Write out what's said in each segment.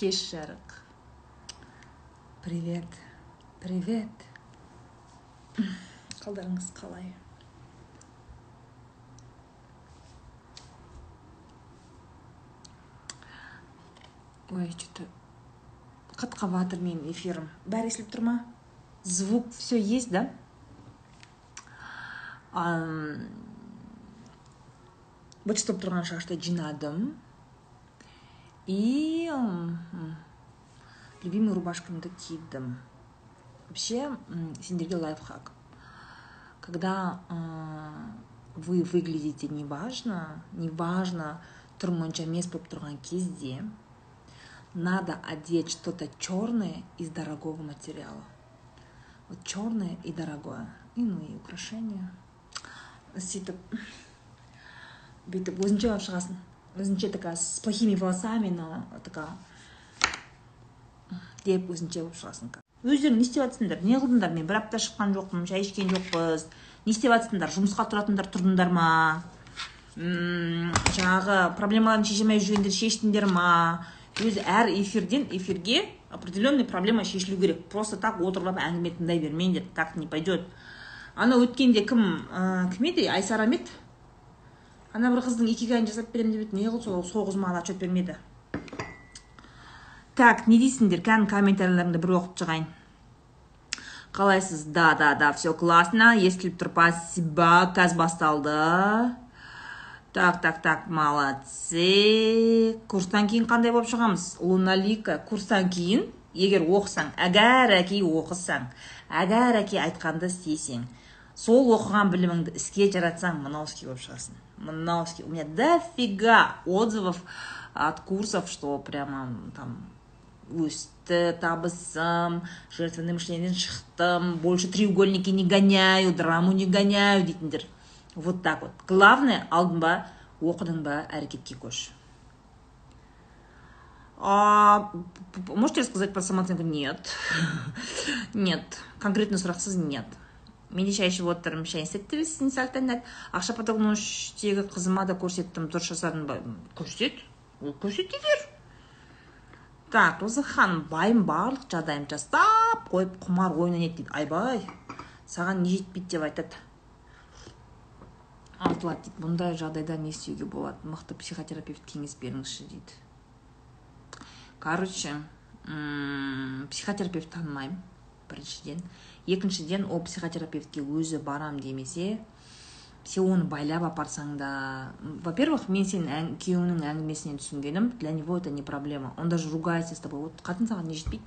кеш жарық привет. Привет. Қалдарыңыз қалай? Ой че то қатқап жатыр менің эфирім бәрі естіліп тұр ма? Звук все есть да? Быт тұрған шашты жинадым и любимый рубашкамды кидім вообще сендерге лайфхак когда вы выглядите неважно неважно тұрмынша емес болып тұрған кезде надо одеть что-то черное из дорогого материала. Вот черное и дорогое. И ну и украшения. сөйтіп бүйтіп өзінше болып шығасың өзінше такая с плохими волосами но такая деп өзінше болып шығасың өздерің не істеп жатсыңдар не қылдыңдар мен бір апта шыққан жоқпын шай ішкен жоқпыз. Не істеп жатсыңдар жұмысқа тұратындар тұрдыңдар ма? Жаңағы проблемаларын алмай жүргендерді шештіңдер ма? Өзі әр эфирден эфирге определенный проблема шешілу керек. Просто так отырып алып әңгіме тыңдай бермеңдер так не пойдет. Ана өткенде кім кім еді? Айсара ма еді ана бір қыздың икигайын жасап беремін деп еді. Не қылды сол? Сол қыз маған отчет бермеді. Так не дейсіңдер? Кәдімгі комментарийлеріңді бір оқып шығайын. Қалайсыз? Да да да все классно. Естіліп тұр. Спасибо. Қазір басталды. Так так так молодцы. Курстан кейін қандай болып шығамыз? Луналика курстан кейін? Егер оқысаң әгәр әки оқысаң әгәр әки айтқанды істесең сол оқыған біліміңді іске жаратсаң мынауский болып шығасың. Мынауский у меня дофига отзывов от курсов что прямо там өсті табысым жертвенное мышлениеден шықтым больше треугольники не гоняю драму не гоняю дейтіндер вот так вот. Главное алдың ба оқыдың ба әрекетке көш а, можете рассказать про самооценку? Нет. Нет. Конкретно сұрақсыз нет менде шай ішіп отырмын шай істетті сен салтанат. Ақша потогының үштегі қызыма да көрсеттім дұрыс жасадың ба көрсет көрсете бер так роза ханым байым барлық жағдайымды жасап қойып құмар ойнайды дейді айбай саған не жетпейді деп айтады артылады дейді бұндай жағдайда не істеуге болады мықты психотерапевт кеңес беріңізші дейді короче психотерапевт танымаймын біріншіден. Екіншіден ол психотерапевтке өзі барам демесе сен оны байлап апарсаң да во первых мен сенің күйеуіңнің әңгімесінен түсінгенім для него это не проблема. Он даже ругается с тобой. Вот қатын саған не жетпейді.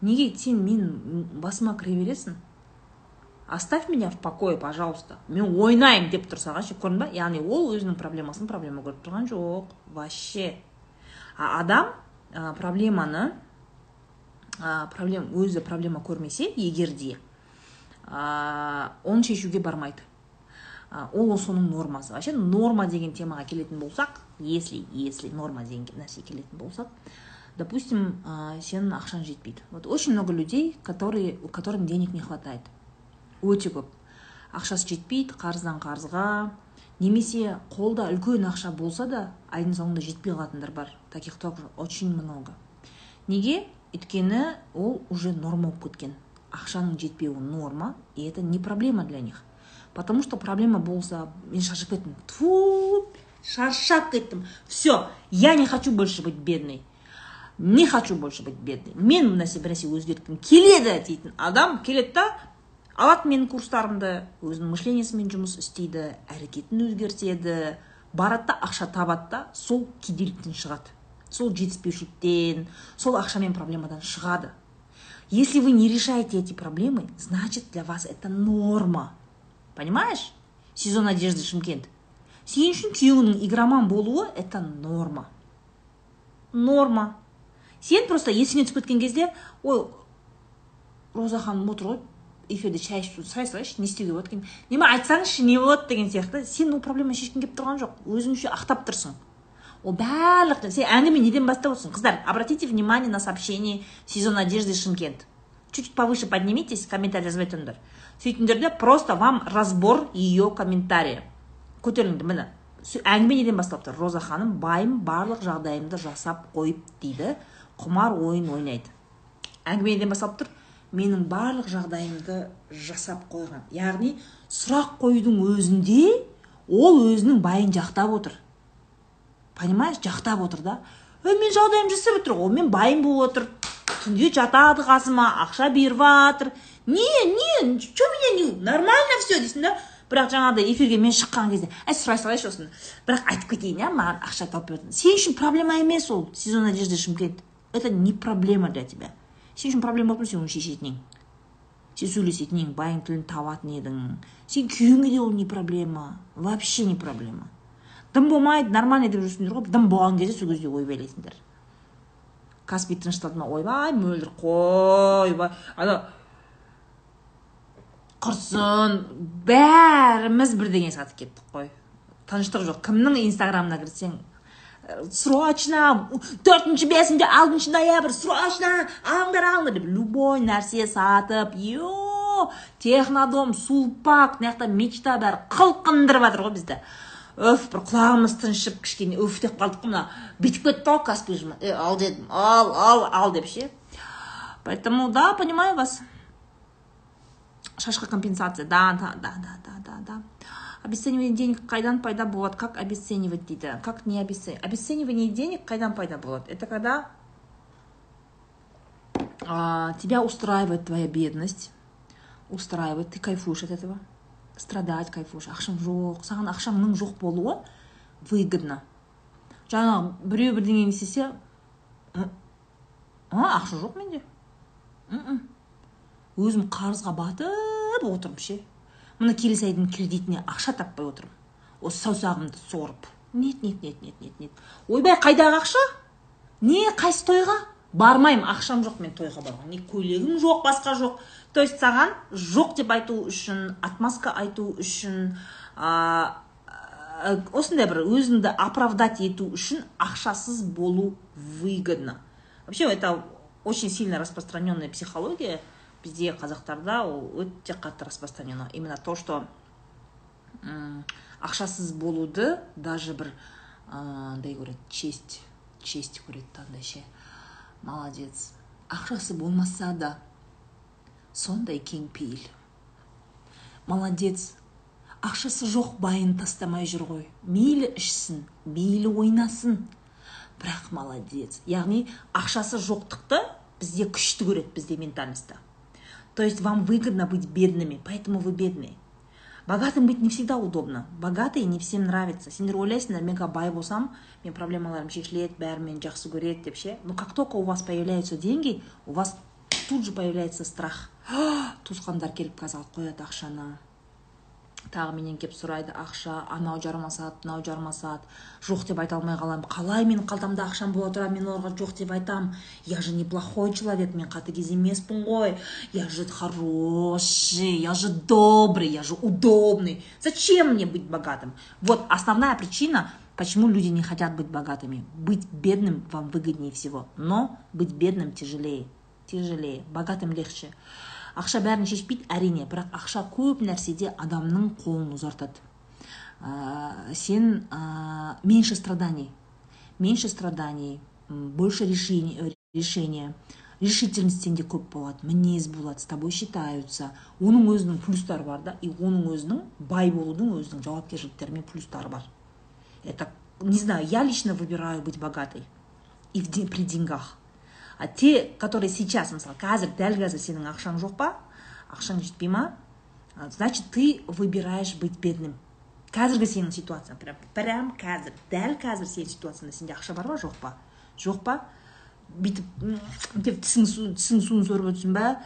Неге сен мен басыма кіре бересің оставь меня в покое пожалуйста. Мен ойнаймын деп тұр саған ше көрдің ба? Яғни ол өзінің проблемасын проблема көріп тұрған жоқ. Вообще. А адам ә, проблеманы ә, проблем өзі проблема көрмесе егер де ә, оны шешуге бармайды ә, ол соның нормасы вообще норма деген темаға келетін болсақ если если норма деген нәрсе келетін болсақ допустим ә, сенің ақшаң жетпейді вот очень много людей которые которым денег не хватает. Өте көп ақшасы жетпейді қарыздан қарызға немесе қолда үлкен ақша болса да айдың соңында жетпей қалатындар бар. Таких тоже очень много. Неге? Өйткені ол уже норма болып кеткен. Ақшаның жетпеуі норма и это не проблема для них. Потому что проблема болса мен шаршап кеттім. Тфу шаршап кеттім. Все я не хочу больше быть бедной. Не хочу больше быть бедной. Мен мына нәрсе өзгерткім келеді дейтін адам келеді да алады менің курстарымды өзінің мышлениесімен жұмыс істейді әрекетін өзгертеді барады да ақша табады да сол кедейліктен шығады. Сол жетіспеушіліктен сол ақшамен проблемадан шығады. Если вы не решаете эти проблемы значит для вас это норма. Понимаешь? Сезон одежды шымкент. Сен үшін күйеуіңнің игроман болуы это норма. Норма. Сен просто есіңе түсіп кеткен кезде ой роза ханым отыр ғой эфирде шай ішіп сұрай салайыншы не істеуге болады екен неме айтсаңызшы не болады деген сияқты. Сен ол проблеманы шешкің келіп тұрған жоқ. Өзің үшін ақтап тұрсың. Әңгіме неден бастап отырсың қыздар обратите внимание на сообщение сезон одежды шымкент чуть чуть повыше поднимитесь комментарий жазбай тұрыңдар сөйтіңдер де просто вам разбор ее комментария. Көтеріңдер міне. Әңгіме неден басталып тұр роза ханым байым барлық жағдайымды жасап қойып дейді. Құмар ойын ойнайды. Әңгіме неден басталып тұр. Менің барлық жағдайымды жасап қойған. Яғни сұрақ қоюдың өзінде ол өзінің байын жақтап отыр. Понимаешь жақтап отыр да. Е мен жағдайым жасап отыр ғой мен байым болып отыр. Түнде жатады қасыма ақша беріп жатыр не не че меня не нормально все дейсің да. Бірақ жаңағыдай эфирге мен шыққан кезде әй сұрай салайыншы осыны бірақ айтып кетейін иә маған ақша тауып беретін сен үшін проблема емес ол сезон одежды шымкент это не проблема для тебя. Сен үшін проблема болып сен оны шешетін едің сен сөйлесетін едің байың тілін табатын едің. Сен күйеуіңе де ол не проблема. Вообще не проблема. Дым болмайды нормально деп жүрсіңдер ғой дым болған кезде сол кезде ойбайлайсыңдар каспий тынышталды ма ойбай мөлдір қойбай ана құрсын бәріміз бірдеңе сатып кеттік қой. Тыныштық жоқ. Кімнің инстаграмына кірсең? Срочно төртінші бесінші алтыншы ноябрь срочно алыңдар алыңдар деп любой нәрсе сатып е технодом сулпак мына жақта мечта бәрі қылқындырып жатыр ғой бізді. өф бір құлағымыз тыншып кішкене өф деп қалдық қой мына бүйтіп кетті ғой каспий ал дедім ал ал ал деп ше поэтому да понимаю вас шашқа компенсация да да да да да да да обесценивание денег қайдан пайда болады как обесценивать дейді как не обесценивать обесценивание денег қайдан пайда болады это когда а, тебя устраивает твоя бедность устраивает ты кайфуешь от этого страдать кайфуешь. Ақшам жоқ саған ақшаңның жоқ болуы выгодно. Жаңағы біреу бірдеңені істесе а ақша жоқ менде? Өзім қарызға батып отырмын ше. Мына келесі айдың кредитіне ақша таппай отырмын. Осы саусағымды сорып. Нет нет нет нет нет нет. Ойбай қайдағы ақша? Не қайсы тойға? Бармаймын ақшам жоқ мен тойға баруға не көйлегім жоқ басқа жоқ. То есть саған жоқ деп айту үшін отмазка айту үшін ә, осындай бір өзіңді оправдать ету үшін ақшасыз болу выгодно. Вообще это очень сильно распространенная психология. Бізде қазақтарда ол өте қатты распространено. Именно то что ақшасыз болуды даже бір андай көреді честь честь көреді да андай ше молодец ақшасы болмаса да сондай кеңпейіл молодец ақшасы жоқ байын тастамай жүр ғой мейлі ішсін мейлі ойнасын бірақ молодец яғни ақшасы жоқтықты бізде күшті көреді бізде ментальностьта То есть вам выгодно быть бедными, поэтому вы бедные. Богатым быть не всегда удобно. Богатые не всем нравится. Сендер ойлайсыңдар мен бай болсам мен проблемаларым шешіледі бәрі мені жақсы көреді деп ше но как только у вас появляются деньги у вас тут же появляется страх туысқандар келіп қазір алып қояды ақшаны тағы менен келіп сұрайды ақша анау жармасады мынау жармасады жоқ деп айта алмай қаламын қалай менің қалтамда ақшам бола тұра мен оларға жоқ деп айтамын я же неплохой человек мен қатыгез емеспін ғой. Я же хороший я же добрый я же удобный. Зачем мне быть богатым? Вот основная причина почему люди не хотят быть богатыми. Быть бедным вам выгоднее всего но быть бедным тяжелее тяжелее. Богатым легче. Ақша бәрін шешпейді әрине бірақ ақша көп нәрседе адамның қолын ұзартады. Ә, сен ә, меньше страданий меньше страданий больше решений, решения. Решительность сенде көп болады мінез болады с тобой считаются. Оның өзінің плюстары бар да и оның өзінің бай болудың өзінің жауапкершіліктері мен плюстары бар. Это не знаю я лично выбираю быть богатой и в, при деньгах. А те которые сейчас мысалы қазір дәл қазір сенің ақшаң жоқ па ақшаң жетпей ма значит ты выбираешь быть бедным. Қазіргі сенің ситуацияң прям прям қазір дәл қазір сенің ситуацияңда сенде ақша бар ма жоқ па жоқ па бүйтіп деп тісің суын сорып отырсың ба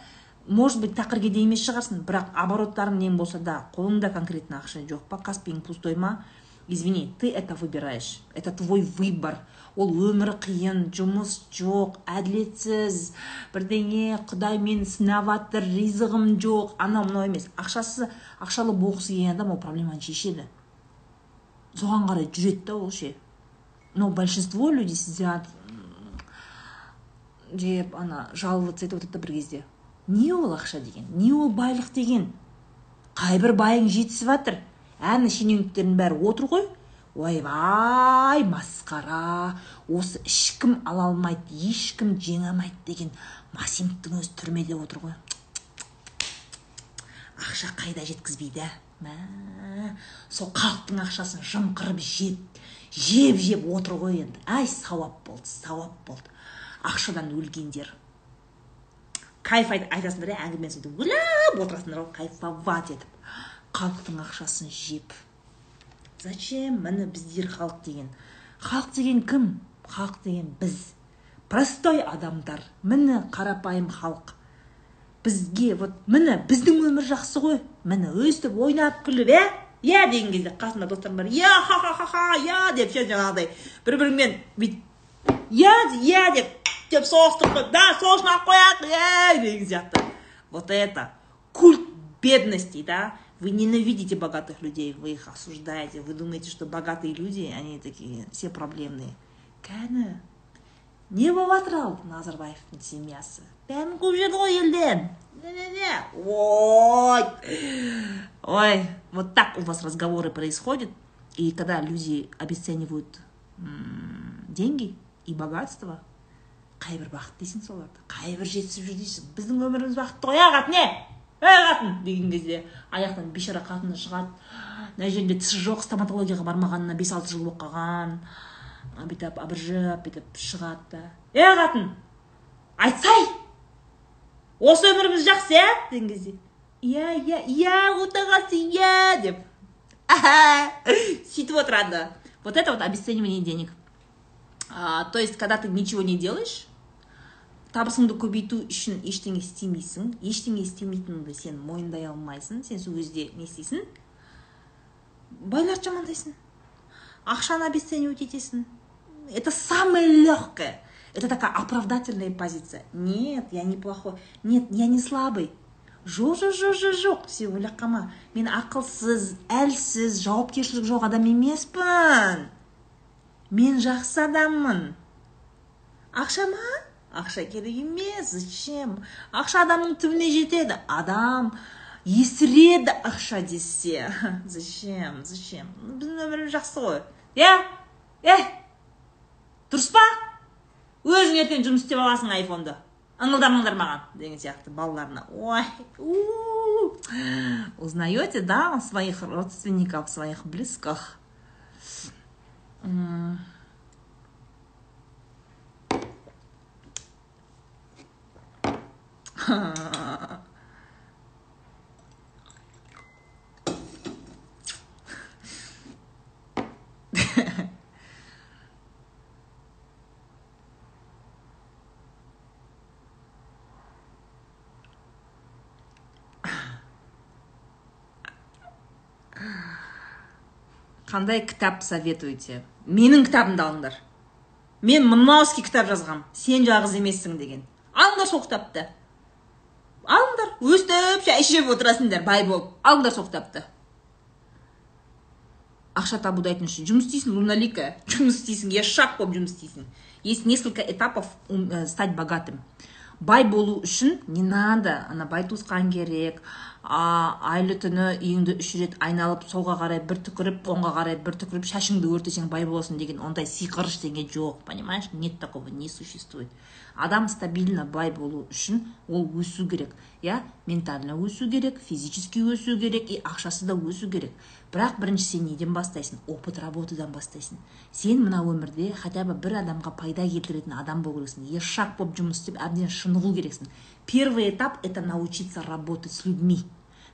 может быть тақырге де емес шығарсың бірақ обороттарың нең болса да қолыңда конкретно ақша жоқ па каспиің пустой ма? Извини ты это выбираешь это твой выбор. Ол өмірі қиын жұмыс жоқ әділетсіз. Бірдеңе құдай мені сынап жатыр ризығым жоқ. Анау мынау емес. Ақшасы ақшалы болғысы келген адам ол проблеманы шешеді. Соған қарай жүреді да ол ше. Но большинство людей сидят деп ана жаловаться етіп отырады да бір кезде. Не ол ақша деген? Не ол байлық деген? Қайбір байың жетісіп жатыр әні шенеуніктердің бәрі отыр ғой. Ойбай масқара осы ешкім ала алмайды ешкім жеңе алмайды деген масимовтың өзі түрмеде отыр ғой. Ақша қайда жеткізбейді мә сол халықтың ақшасын жымқырып жеп жеп жеп отыр ғой енді. Ай сауап болды сауап болды. Ақшадан өлгендер. Кайф айтасыңдар иә әңгімені сөйтіп ойлап отырасыңдар ғой кайфовать етіп. Халықтың ақшасын жеп зачем міне біздер халық деген? Халық деген кім? Халық деген біз. Простой адамдар. Міне қарапайым халық. Бізге вот міне біздің өмір жақсы ғой. Міне өстіп ойнап күліп иә иә деген кезде қасымда достарым бар иә ха ха ха ха иә деп ше жаңағыдай бір біріңмен бүйтіп иә иә деп деп соғыстырып қойып да соғысын алып қояйық иә деген сияқты. Вот это культ бедности да? Вы ненавидите богатых людей, вы их осуждаете, вы думаете, что богатые люди, они такие все проблемные. кәні не болып жатыр ал назарбаевтың семьясы бәрін жіберді ғой елден ой. Ой вот так у вас разговоры происходят и когда люди обесценивают деньги и богатство қайбір бақыт дейсің соларды қайбір жетісіп жүр дейсің біздің өміріміз бақытты ғой ағат не? Ей қатын деген кезде аяқтан бейшара қатын шығады. Мына жерінде тісі жоқ стоматологияға бармағанына бес алты жыл болып қалған. Бүйтіп абыржып бүйтіп шығады да. Ей қатын айтсай! Осы өміріміз жақсы иә деген кезде иә иә иә отағасы иә! деп. Сөйтіп отырады. Вот это вот обесценивание денег. То есть когда ты ничего не делаешь табысыңды көбейту үшін ештеңе істемейсің. Ештеңе істемейтініңді сен мойындай алмайсың. Сен сол кезде не істейсің? Байларды жамандайсың. Ақшаны обесценивать етесің это самое легкое это такая оправдательная позиция. Нет я не плохой. Нет я не слабый. Жоқ жоқ жоқ жоқ жоқ. Сен ойлап қалма мен ақылсыз әлсіз жауапкершілігі жоқ адам емеспін. Мен жақсы адаммын. Ақша ма ақша керек емес зачем? Ақша адамның түбіне жетеді. Адам есіреді ақша десе. Зачем зачем? Біздің өміріміз жақсы ғой. Иә? Е? Дұрыс па? Өзің ертең жұмыс істеп аласың айфонды. Ыңылдамаңдар маған деген сияқты балаларына. Ой узнаете да своих родственников своих близких қандай кітап советуете? Менің кітабымды алыңдар. Мен мынауский кітап жазғам. Сен жалғыз емессің деген. Алыңдар сол кітапты. Өстіп шай ішіп отырасыңдар бай болып алыңдар сол кітапты ақша табуды айтыңызшы жұмыс істейсің луналика. Жұмыс істейсің я болып жұмыс істейсің. Есть несколько этапов э, стать богатым. Бай болу үшін не надо ана бай туысқан керек. Айлы түні үйіңді үш рет айналып солға қарай бір түкіріп оңға қарай бір түкіріп шашыңды өртесең бай боласың деген ондай сиқыр ештеңе жоқ понимаешь? Нет такого не существует. Адам стабильно бай болу үшін ол өсу керек иә ментально өсу керек физически өсу керек и ақшасы да өсу керек. Бірақ бірінші сен неден бастайсың? Опыт работадан бастайсың. Сен мына өмірде хотя бы бір адамға пайда келтіретін адам болу керексің. Ешак болып жұмыс істеп әбден шынығу керексің. Первый этап это научиться работать с людьми.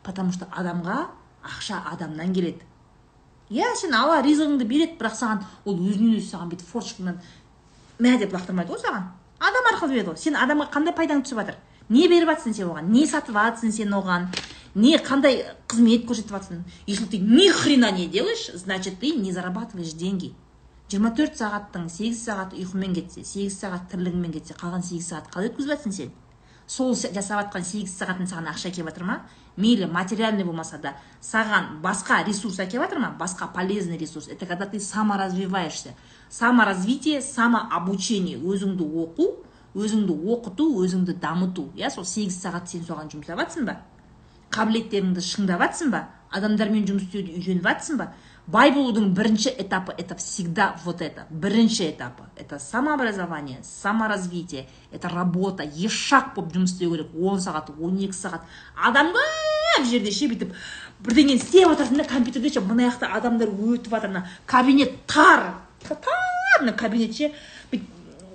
Потому что адамға ақша адамнан келеді иә сен алла ризығыңды береді бірақ саған ол өзінен өзі саған бүйтіп форчикадан мә деп лақтырмайды ғой саған. Адам арқылы береді ғой. Сен адамға қандай пайдаң түсіп жатыр? Не беріп жатрсың сен оған? Не сатып жатрсың сен оған? Не қандай қызмет көрсетіп жатрсың если ты ни хрена не делаешь значит ты не зарабатываешь деньги. Жиырма төрт сағаттың сегіз сағат ұйқымен кетсе сегіз сағат тірлігіңмен кетсе қалған сегіз сағат қалай өткізіп жатрсың сен? Сол жасап жатқан сегіз сағаттың саған ақша әкеліп жатыр ма? мейлі материальный болмаса да саған басқа ресурс әкеліп жатыр ма? басқа полезный ресурс. Это когда ты саморазвиваешься. Саморазвитие самообучение. Өзіңді оқу өзіңді оқыту өзіңді дамыту. Иә сол сегіз сағат сен соған жұмсап жатсың ба? қабілеттеріңді шыңдап жатсың ба? адамдармен жұмыс істеуді үйреніп жатсың ба? Бай болудың бірінші этапы это всегда вот это. Бірінші этапы это самообразование саморазвитие это работа. Ешак болып жұмыс істеу керек он сағат он екі сағат. Адам көп жерде ше бүйтіп бірдеңені істеп жатырсың да компьютерде ше мына жақта адамдар өтіп жатыр мына кабинет тар. Тар мына кабинет ше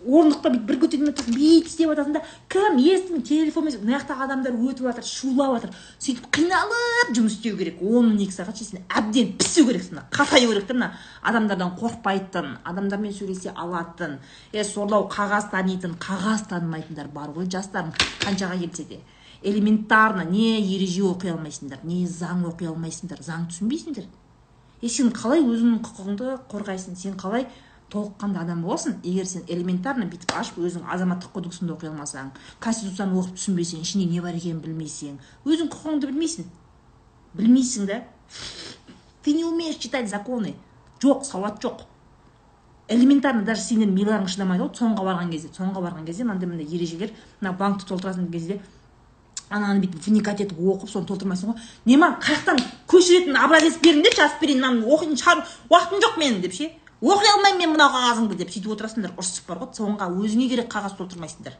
орындықта бүйтіп бір көтермей тұрсың бүйтіп істеп жатасың да кім естің телефонмен мына жақтағы адамдар өтіп жатыр шулап жатыр. Сөйтіп қиналып жұмыс істеу керек он он екі сағат сен әбден пісу керексің мына қатаю керек та мына. Адамдардан қорықпайтын адамдармен сөйлесе алатын е сорлау қағаз танитын қағаз танымайтындар бар ғой жастарың қаншаға келсе де. Элементарно не ереже оқи алмайсыңдар не заң оқи алмайсыңдар заң түсінбейсіңдер. Е сен қалай өзіңнің құқығыңды қорғайсың сен қалай толыққанды адам боласың егер сен элементарно бүйтіп ашып өзің азаматтық кодексіңді оқи алмасаң конституцияны оқып түсінбесең ішінде не бар екенін білмесең өзің құқығыңды білмейсің. Білмейсің да. Ты не умеешь читать законы. Жоқ сауат жоқ. Элементарно даже сенің миларың шыдамайды ғой цон барған кезде. Цонға барған кезде мынандай мындай ережелер мына банкті толтыратын кезде ананы бүйтіп вникать етіп оқып соны толтырмайсың ғой. Не маған қай жақтан көшіретін образец беріңдерші жазып берейін мынаны оқитын шығар уақытым жоқ менің деп ше? Оқи алмаймын мен мына қағазыңды деп сөйтіп отырасыңдар ұрсып бар ғой. Соңға өзіңе керек қағаз толтырмайсыңдар.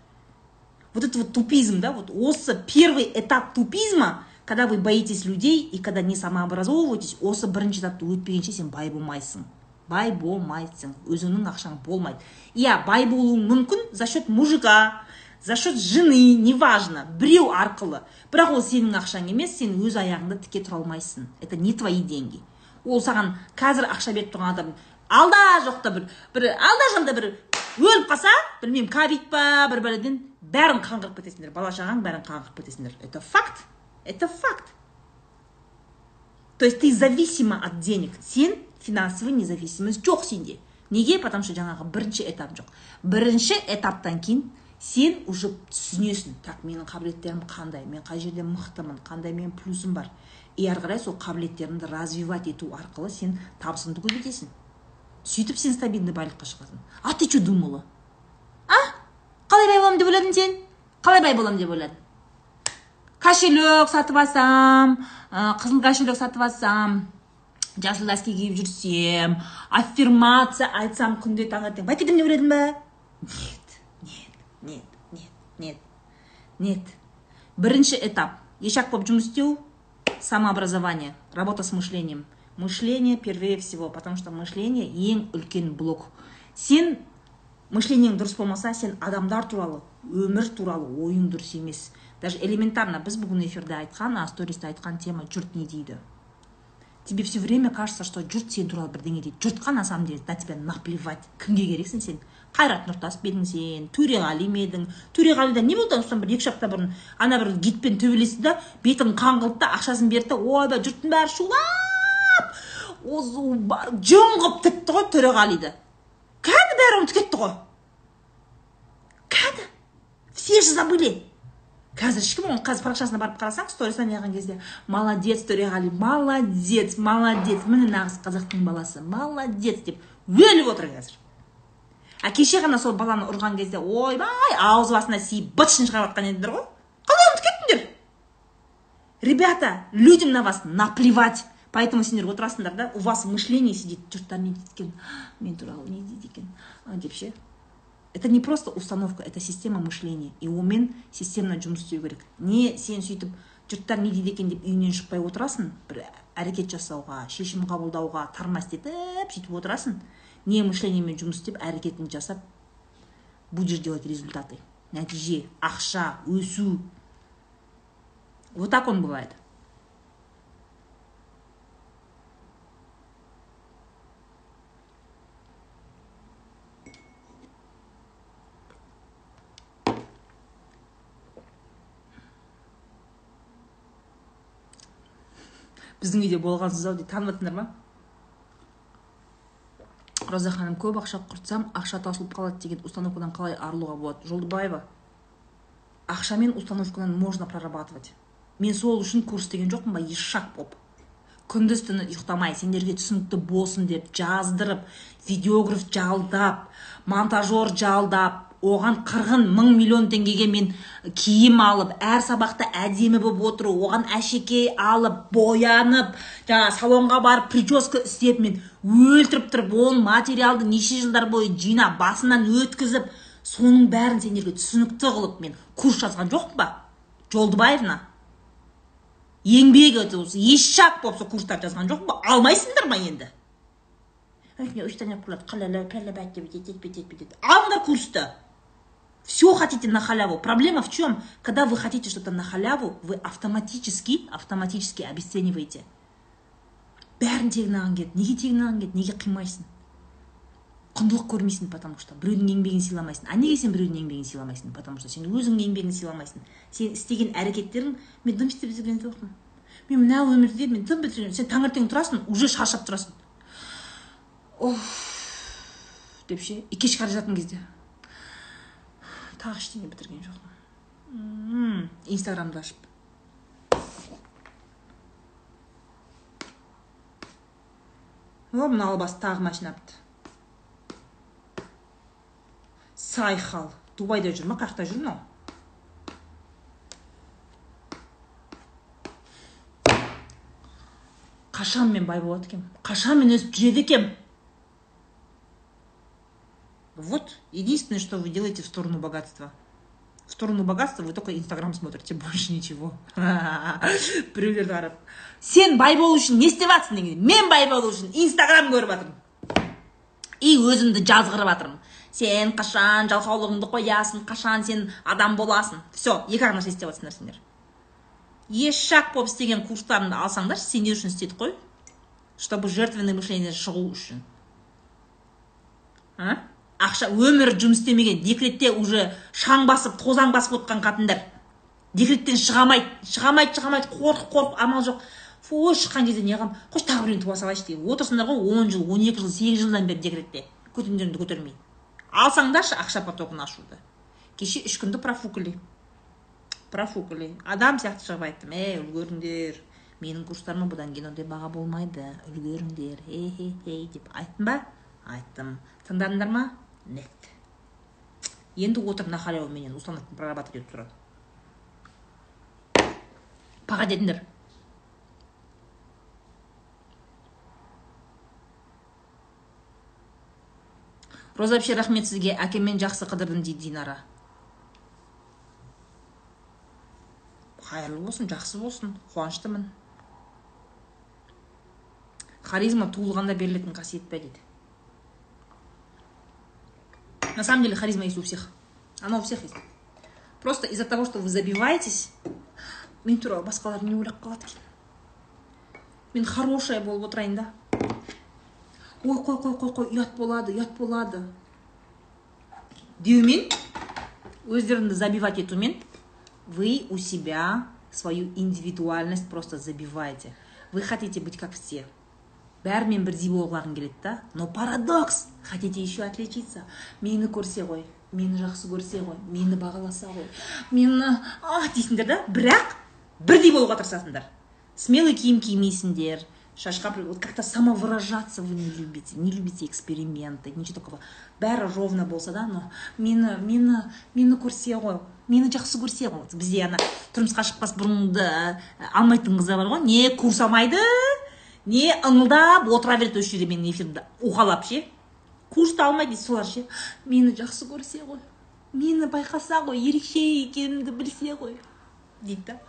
Вот это вот тупизм да? Вот осы первый этап тупизма когда вы боитесь людей и когда не самообразовываетесь осы бірінші этапты өтпегенше сен бай болмайсың. Бай болмайсың. Өзіңнің ақшаң болмайды. Иә бай болуың мүмкін за счет мужика за счет жены неважно біреу арқылы. Бірақ ол сенің ақшаң емес сен өз аяғыңда тіке тұра алмайсың. Это не твои деньги. Ол саған қазір ақша беріп тұрған адам алда жоқта бір бір алда жалда бір өліп қалса білмеймін ковид па бір бәледен бәрін қаңғырып кетесіңдер. Бала шағаң бәрін қаңғырып кетесіңдер. Это факт. Это факт. То есть ты зависима от денег. Сен финансовый независимость жоқ сенде. Неге? Потому что жаңағы бірінші этап жоқ. Бірінші этаптан кейін сен уже түсінесің. Так менің қабілеттерім қандай? Мен қай жерде мықтымын? Қандай менің плюсым бар? И ары қарай сол қабілеттеріңді развивать ету арқылы сен табысыңды көбейтесің. Сөйтіп сен стабильный байлыққа шығасың. А ты че думала? А? Қалай бай боламын деп ойладың сен? Қалай бай боламын деп ойладың? Кошелек сатып алсам қызыл кошелек сатып алсам жасыл дәске киіп жүрсем аффирмация айтсам күнде таңертең бай кетемін деп ойладың ба? Нет нет нет нет нет нет. Бірінші этап. Ешак болып жұмыс істеу самообразование работа с мышлением. Мышление первее всего потому что мышление ең үлкен блок. Сен мышлениең дұрыс болмаса сен адамдар туралы өмір туралы ойың дұрыс емес. Даже элементарно біз бүгін эфирде айтқан стористе айтқан тема жұрт не дейді тебе все время кажется что жұрт сен туралы бірдеңе дейді жұртқа на самом деле на тебя наплевать кімге керексің сен? Қайрат нұртас ба едің сен? Төреғали ма едің? Төреғалида не болды осыдан бір екі апта бұрын? Ана бір гидпен төбелесті да бетін қан қылды да ақшасын берді. Да ойбай жұрттың бәрі шулап осы жым қылып тікті ғой төреғалиды. Кәдімгі бәрі ұмытып кетті ғой. Кәдімгі все же забыли. Қазір ешкім оның қазір парақшасына барып қарасаң сторисіне неғылған кезде молодец төреғали молодец молодец міне нағыз қазақтың баласы молодец деп өліп отыр қазір. А кеше ғана сол баланы ұрған кезде ойбай ауыз басына сиіп бытышын шығарып жатқан едіңдер ғой. Қалай ұмытып кеттіңдер? Ребята людям на вас наплевать. Поэтому сендер отырасыңдар да у вас мышление сидит жұрттар не дейді екен мен туралы не дейді екен деп ше это не просто установка это система мышления. И онымен системно жұмыс істеу керек не сен сөйтіп жұрттар не дейді екен деп үйінен шықпай отырасың бір әрекет жасауға шешім қабылдауға тармас етіп сөйтіп отырасың. Не мышлениемен жұмыс істеп әрекетін жасап будешь делать результаты. Нәтиже ақша өсу. Вот так он бывает. Біздің үйде болғансыз ау дейді танып жатсыңдар ма? Роза ханым көп ақша құртсам ақша таусылып қалады деген установкадан қалай арылуға болады? Жолдыбаева ақшамен установкадан можно прорабатывать. Мен сол үшін курс деген жоқпын ба? Ешак болып. Күндіз түні ұйықтамай сендерге түсінікті болсын деп жаздырып видеограф жалдап монтажер жалдап оған қырғын мың миллион теңгеге мен киім алып әр сабақта әдемі болып отыру оған әшекей алып боянып жаңа салонға барып прическа істеп мен өлтіріп тұрып оның материалды неше жылдар бойы жинап басынан өткізіп соның бәрін сендерге түсінікті қылып мен курс жазған жоқпын ба? Жолдыбаевна? Еңбек ешак болып сол курстарды жазған жоқпын ба? Алмайсыңдар ма енді? Алыңдар курсты! Все хотите на халяву. Проблема в чем? Когда вы хотите что-то на халяву, вы автоматически, автоматически обесцениваете. бәрін тегін алғың келеді неге тегін алғың келеді неге қимайсың? Құндылық көрмейсің потому что біреудің еңбегін сыйламайсың. А неге сен біреудің еңбегін сыйламайсың потому что сен өзіңнің еңбегін сыйламайсың? Сен істеген әрекеттерің мен дым істеп жүрген жоқпын. Мен мына өмірде мен дым бітірген сен таңертең тұрасың уже шаршап тұрасың оф деп ше и кешке бара жатқан кезде. Тағы ештеңе бітірген жоқпын инстаграмды ашып. О мына албас тағы машина бітті сайхал дубайда жүр ма? Қай жақта жүр мынау? Қашан мен бай болады екенмін? Қашан мен өсіп жүреді екенмін? Вот единственное, что вы делаете в сторону богатства. В сторону богатства вы только Инстаграм смотрите, больше ничего. Біреулерді қарап сен бай болу үшін не істеп жатрсың деген мен бай болу үшін инстаграм көріп жатырмын и өзімді жазғырып жатырмын сен қашан жалқаулығыңды қоясың қашан сен адам боласың. Все екі ақ нәрсе істеп жатсыңдар сендер ешак болып істеген курстарымды алсаңдар сендер үшін істедік қой? Чтобы жертвенное мышление шығу үшін. А? Ақша өмірі жұмыс істемеген декретте уже шаң басып тозаң басып отқан қатындар декреттен шыға алмайды шыға алмайды шыға алмайды қорқып қорқып амал жоқ. Ой шыққан кезде не қыламын қойшы тағы біреуін туа салайыншы деген. Отырсыңдар ғой он жыл он екі жыл сегіз жылдан бері декретте. Көтендеріңді көтермей алсаңдаршы ақша потогын ашуды. Кеше үш күнді профукали. Профукали. Адам сияқты шығып айттым. Ей үлгеріңдер. Менің курстарыма бұдан кейін ондай баға болмайды. Үлгеріңдер. Хей хей хей деп айттым ба? Айттым. Тыңдадыңдар ма? Нет. Енді отыр на халяву менен установка прорабатывать етіп тұрады паға дедіңдер роза әпше рахмет сізге әкеммен жақсы қыдырдым дейді динара. Қайырлы болсын жақсы болсын қуаныштымын. Харизма туылғанда берілетін қасиет па дейді? На самом деле харизма есть у всех. Она у всех есть. Просто из-за того, что вы забиваетесь, мен туралы басқалар не ойлап қалады хорошая болып отырайын да? Ой қой қой қой қой ұят болады ұят болады деумен өздеріңді забивать етумен вы у себя свою индивидуальность просто забиваете. Вы хотите быть как все бәрімен бірдей болғыларың келеді да. Но парадокс. Хотите еще отличиться? Мені көрсе ғой мені жақсы көрсе ғой мені бағаласа ғой. Мені а дейсіңдер да бірақ бірдей болуға тырысасыңдар. Смелый киім кимейсіңдер. Шашқа вот как то самовыражаться вы не любите не любите эксперименты ничего такого. Бәрі ровно болса да но мені мені мені көрсе ғой мені жақсы көрсе ғой. Бізде ана тұрмысқа шықпас бұрынды алмайтын қыздар бар ғой. Не курс алмайды. Не ыңылдап отыра береді осы жерде менің эфирімді. Уқалап ше? Курсты алмайды солар ше? Мені жақсы көрсе ғой. Мені байқаса ғой ерекше екенімді білсе ғой. Дейді да.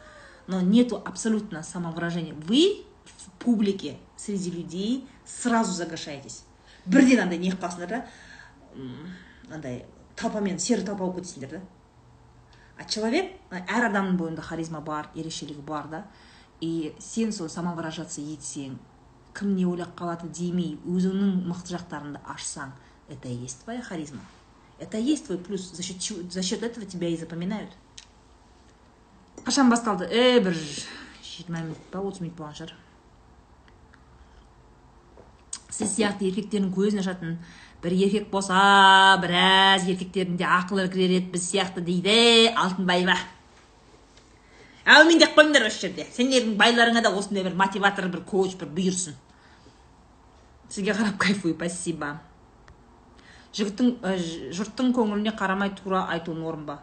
Но нету абсолютно самовыражения. Вы в публике среди людей сразу загашаетесь. Бірден андай не қылып да. Андай толпамен серый толпа болып кетесіңдер да. А человек әр адамның бойында харизма бар ерекшелігі бар да. И сен сол самовыражаться етсең кім не ойлап қалады демей өзіңнің мықты жақтарыңды ашсаң это и есть твоя харизма. Это и есть твой плюс. За счет, за счет этого тебя и запоминают. Қашан басталды? Е бір жиырма минут па отыз минут болған шығар. Сіз сияқты еркектердің көзін ашатын бір еркек болса біраз еркектердің де ақылы кірер еді біз сияқты дейді алтынбаева. Әумин деп қойыңдар осы жерде. Сендердің байларыңа да осындай бір мотиватор бір коуч бір бұйырсын. Сізге қарап кайфую спасибо. Жігіттің ә, жұрттың көңіліне қарамай тура айту норм ба?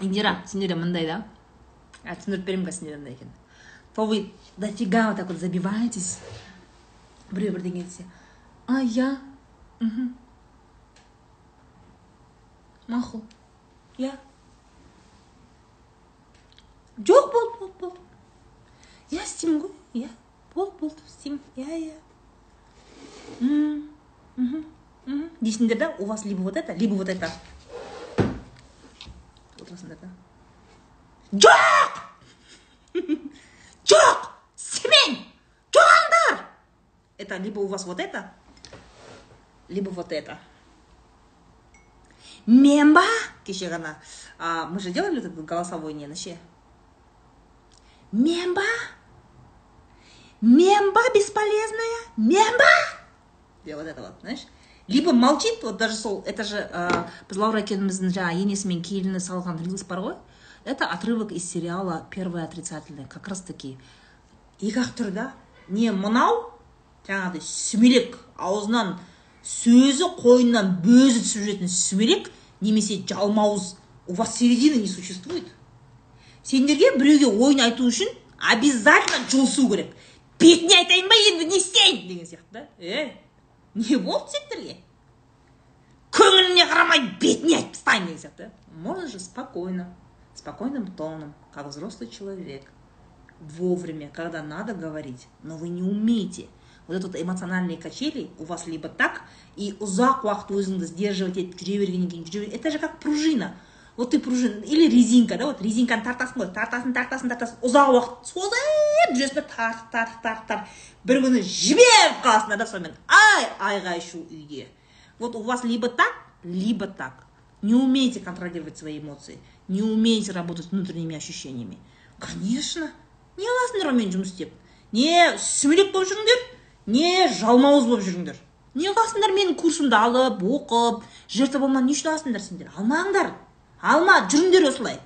Индира сендерде мындай да? А түсіндіріп беремін қазір сендерде мындай екен то вы дофига вот так вот забиваетесь? Біреу бірдеңе десе а я? Мхм. Мақұл иә жоқ болды болды болды иә істеймін ғой иә болды болды істеймін иә иә дейсіңдер да у вас либо вот это либо вот это. Отырасыңдар да жоқ жоқ істемеймін жоғалыңдар это либо у вас вот это либо вот это. Мен ба кеше ғана а, мы же делали этот голосовой нені ше мен ба мен ба бесполезная? Мен ба вот это вот знаешь. Либо молчит вот даже сол это же ә, біз лаура екеуміздің жаңағы енесі мен келіні салған рилс бар ғой это отрывок из сериала первое отрицательное как раз таки. Екі ақ түр да? Не мынау жаңағыдай сүмелек аузынан сөзі қойнынан бөзі түсіп жүретін сүмелек немесе жалмауыз у вас середины не существует? Сендерге біреуге ойын айту үшін обязательно жұлысу керек. Бетіне айтайын ба енді не істейін деген сияқты да. Е не болды сендерге? Көңіліне қарамай бетіне айтып тастайын деген сияқты можно же спокойно спокойным тоном как взрослый человек вовремя когда надо говорить но вы не умеете. Вот этот эмоциональные качели у вас либо так и ұзақ уақыт өзіңді сдерживать етіп жүре бергеннен кейін жүре это же как пружина. Вот ты пружина или резинка да вот резинканы тартасың ғой тартасың тартасың тартасың ұзақ уақыт созып жүресің да тартып тартып тартып тартып бір күні жіберіп қаласыңдар да сонымен ай айғай шу үйде вот у вас либо так либо так. Не умеете контролировать свои эмоции не умеете работать с внутренними ощущениями. Конечно не аласыңдар онымен жұмыс істеп не сүмелек болып жүріңдер не жалмауыз болып жүріңдер не қыласыңдар менің курсымды алып оқып жер табылман не үшін аласыңдар сендер? Алмаңдар. Алма жүріңдер осылай.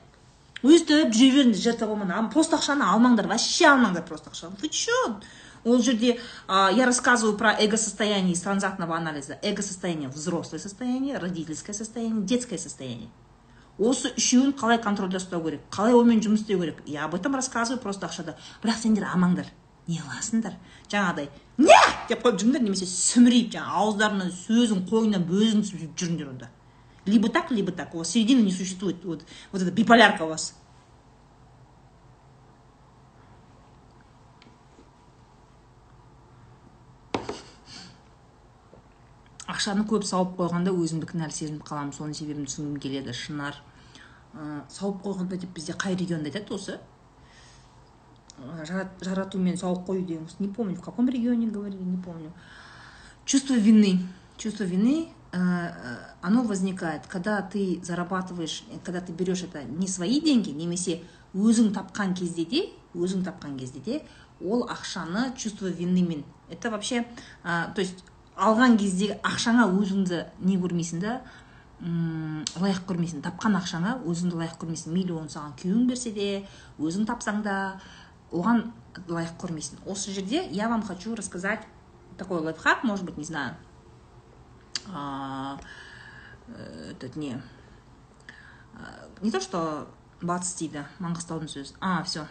Өстіп жүре беріңдер жер табылман просто ақшаны алмаңдар вообще алмаңдар просто ақшаны. Вы че ол жерде а, я рассказываю про эго-состояние из транзактного анализа. Эго-состояние взрослое состояние родительское состояние детское состояние. Осы үшеуін қалай контрольда ұстау керек қалай онымен жұмыс істеу керек? Я об этом рассказываю просто ақшада. Бірақ сендер амаңдар не қыласыңдар? Жаңағыдай не! деп қойып жүріңдер немесе сүмірейіп жаңағы ауыздарынан сөзің қойнынан бөзің түсіп жүріңдер онда. Либо так либо так. У вас середины не существует. Вот, вот эта биполярка у вас. Ақшаны көп сауып қойғанда өзімді кінәлі сезініп қаламын. Соның себебін түсінгім келеді. Шынар. Ә, сауып қойғанда деп бізде қай регионда айтады осы? Жаратумен сауып қою деген не помню. В каком регионе говорили не помню. Чувство вины. Чувство вины. Оно возникает когда ты зарабатываешь когда ты берешь это не свои деньги немесе өзің тапқан кезде де өзің тапқан кезде де ол ақшаны чувство винымен это вообще ә, то есть алған кездегі ақшаңа өзіңді не көрмейсің да лайық көрмейсің. Тапқан ақшаңа өзіңді лайық көрмейсің. Мейлі оны саған күйеуің берсе де өзің тапсаң да оған лайық көрмейсің. Осы жерде я вам хочу рассказать такой лайфхак может быть не знаю. А, этот не не то что батыс дейді маңғыстаудың сөзі а все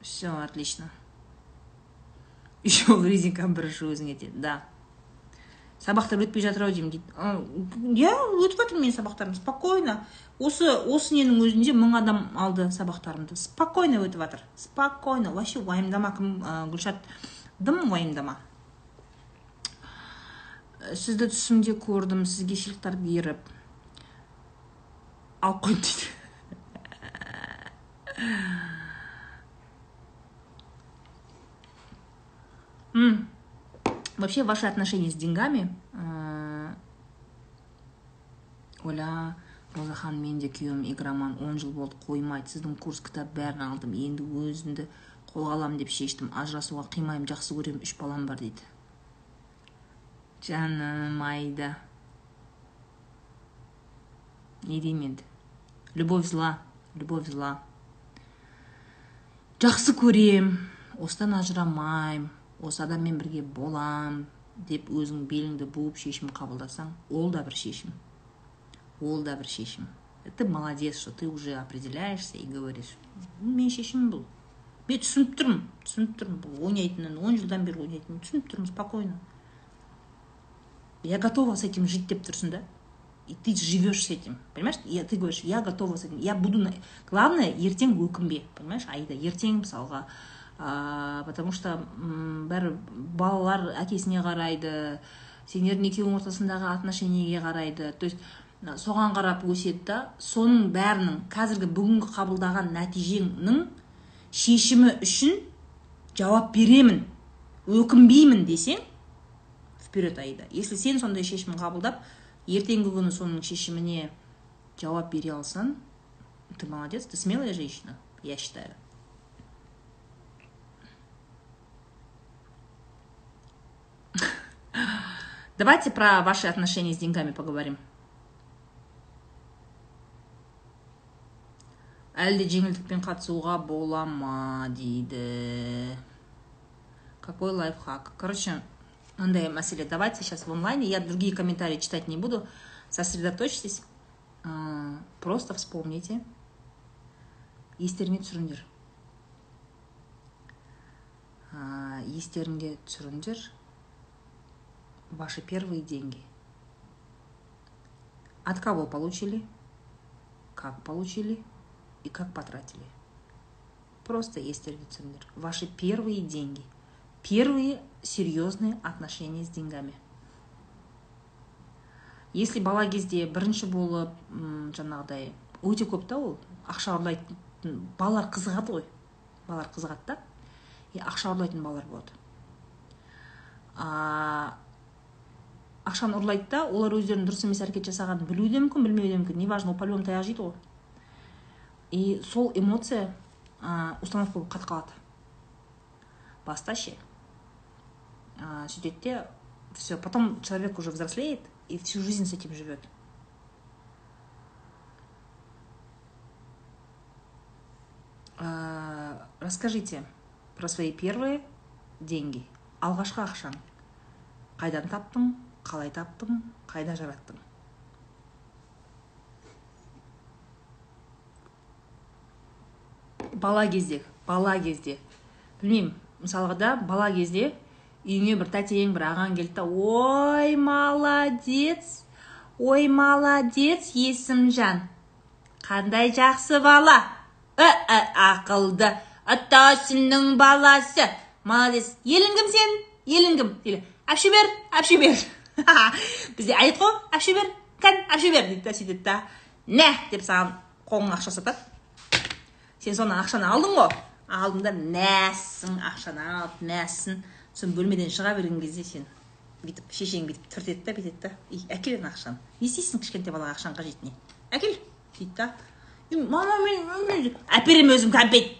все отлично. Еще резинканы бірінші өзіңе деді да сабақтар өтпей жатыр ау деймін дейді иә өтіп жатыр менің сабақтарым спокойно. Осы осы ненің өзінде мың адам алды сабақтарымды спокойно өтіп жатыр спокойно. Вообще уайымдама кім гүлшат дым уайымдама. Сізді түсімде көрдім сізге сыйлықтар беріп. Алып қойды дейді. Вообще ваши отношения с деньгами ә... оля розахан мен де күйеуім игроман он жыл болды қоймайды сіздің курс кітап бәрін алдым енді өзімді қолға аламын деп шештім ажырасуға қимаймын жақсы көремін үш балам бар дейді. Жаным айда не деймін енді любовь зла любовь зла. Жақсы көрем осыдан ажырамаймын осы адаммен бірге болам деп өзің беліңді буып шешім қабылдасаң ол да бір шешім. Ол да бір шешім. Ты молодец что ты уже определяешься и говоришь менің шешімім бұл мен түсініп тұрмын түсініп тұрмын бұл ойнайтынын он жылдан бері ойнайтынын түсініп тұрмын спокойно. Я готова с этим жить деп тұрсың да? И ты живешь с этим понимаешь? Я, ты говоришь я готова с этим. Я буду на... главное ертең өкінбе понимаешь? Аида ертең мысалға. Ә, потому что бәрі балалар әкесіне қарайды сендердің екеуің ортасындағы отношениеге қарайды. То есть соған қарап өседі да соның бәрінің қазіргі бүгінгі қабылдаған нәтижеңнің шешімі үшін жауап беремін өкінбеймін десең вперед аида если сен сондай шешім қабылдап ертеңгі күні соның шешіміне жауап бере алсаң ты молодец ты смелая женщина я считаю. Давайте про ваши отношения с деньгами поговорим. Әлде жеңілдікпен қатысуға бола ма дейді. Какой лайфхак? Короче мындай мәселе давайте сейчас в онлайне я другие комментарии читать не буду сосредоточьтесь просто вспомните естеріңе түсіріңдер естеріңде түсіріңдер ваши первые деньги от кого получили как получили и как потратили просто естеріңде түсіріңдер ваши первые деньги первые серьезные отношения с деньгами. Если бала кезде бірінші болып жаңағыдай өте көп та ол. Ақша ұрлайтын балалар қызығады ғой. Балалар қызығады да. И ақша ұрлайтын балалар болады. А, ақшаны ұрлайды да олар өздерінің дұрыс емес әрекет жасағанын білуі де мүмкін білмеуі де мүмкін. Неважно ол по любому таяқ жейді ғой. И сол эмоция ә, установка болып қатып қалады. Баста ше сөйтеді де все потом человек уже взрослеет и всю жизнь с этим живет расскажите про свои первые деньги. Алғашқы ақшаң. Қайдан таптың? Қалай таптың? Қайда жараттың? Бала кезде бала кезде. Білмеймін мысалға да бала кезде үйіңе бір тәтең бір ағаң келді да ой молодец ой молодец есімжан қандай жақсы бала! Ә, ақылды атасымның баласы! Молодец! Елің кім сен? Елің кім дейді. Әпше бер әпше бер бізде әдет қой әпше бер кән әпше бер дейді да сөйтеді да. Нә! деп саған қолыңа ақша ұстатады сен соны ақшаны алдың ғой? Алдың да мәссің ақшаны алып мәссің сосын бөлмеден шыға берген кезде сен бүйтіп шешең бүйтіп түртеді да бүйтеді да и әкел ана ақшаны не істейсің кішкентай балаға ақшаның қажеті не әкел дейді да мама мен әперемін өзім кәмпит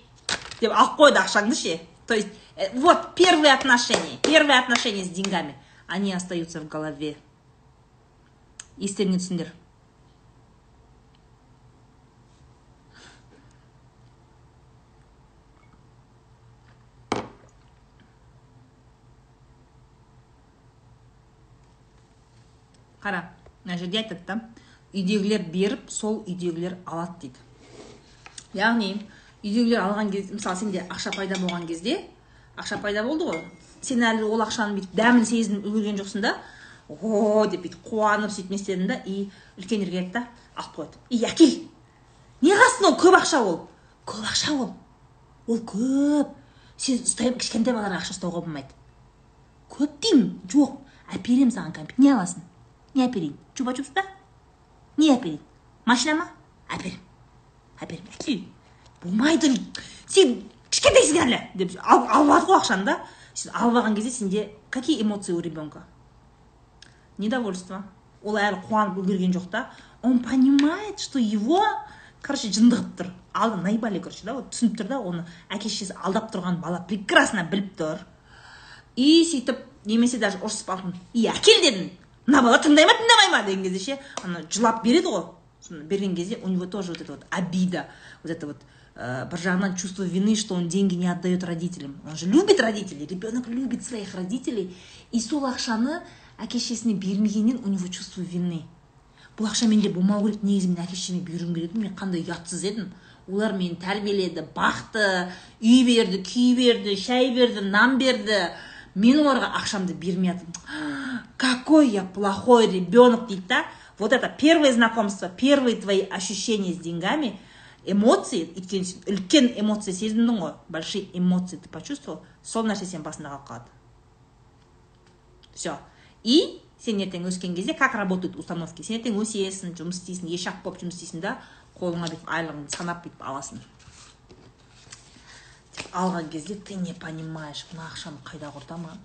деп алып қояды ақшаңды ше то есть э, вот первые отношения первые отношения с деньгами. Они остаются в голове. Естеріңе түсіңдер қара мына жерде айтады да үйдегілер беріп сол үйдегілер алады дейді. Яғни үйдегілер алған кезде мысалы сенде ақша пайда болған кезде ақша пайда болды ғой. Сен әлі ол ақшаның бүйтіп дәмін сезініп үлгерген жоқсың да о деп бүйтіп қуанып сөйтіп не істедің да и үлкендер келеді да алып қояды. И әкел не ол? Көп ақша ол? Көп ақша ол. Ол көп. Сен ұстай кішкентай балаларға ақша ұстауға болмайды көп деймін. Жоқ. Әперемін саған кәмпит не аласың? Не әперейін чупа чупс па не әперейін машина ма әперем әперем әкел болмайды сен кішкентайсың әлі деп алып алады ғой ақшаны да сен алып алған кезде сенде какие эмоции у ребенка недовольство ол әлі қуанып үлгерген жоқ та он понимает что его короче жындығып тұр алды наебали короче да вот түсініп тұр да оны әке шешесі алдап тұрған бала прекрасно біліп тұр и сөйтіп немесе даже ұрысып алдым и әкел дедім мына бала тыңдай ма тыңдамай ма деген кезде ше ана жылап береді ғой. Соны берген кезде у него тоже вот это вот обида вот это вот э, бір жағынан чувство вины что он деньги не отдает родителям. Он же любит родителей ребенок любит своих родителей. И сол ақшаны әке шешесіне бермегеннен у него чувство вины. Бұл ақша менде болмау керек негізі мен әке шешеме беруім керек мен қандай ұятсыз едім. Олар мені тәрбиеледі бақты үй берді күй берді шай берді нан берді. Мен оларға ақшамды бермей какой я плохой ребенок дейді да. Вот это первое знакомство первые твои ощущения с деньгами эмоции өйткені сен үлкен эмоция сезіндің ғой. Большие эмоции ты почувствовал сол нәрсе сенің басыңда қалып қалады. Все и сен ертең өскен кезде как работают установки? Сен ертең өсесің жұмыс істейсің ешақ болып жұмыс істейсің да қолыңа бүйтіп айлығыңды санап бүйтіп аласың. Алған кезде ты не понимаешь мына ақшаны қайда құртамын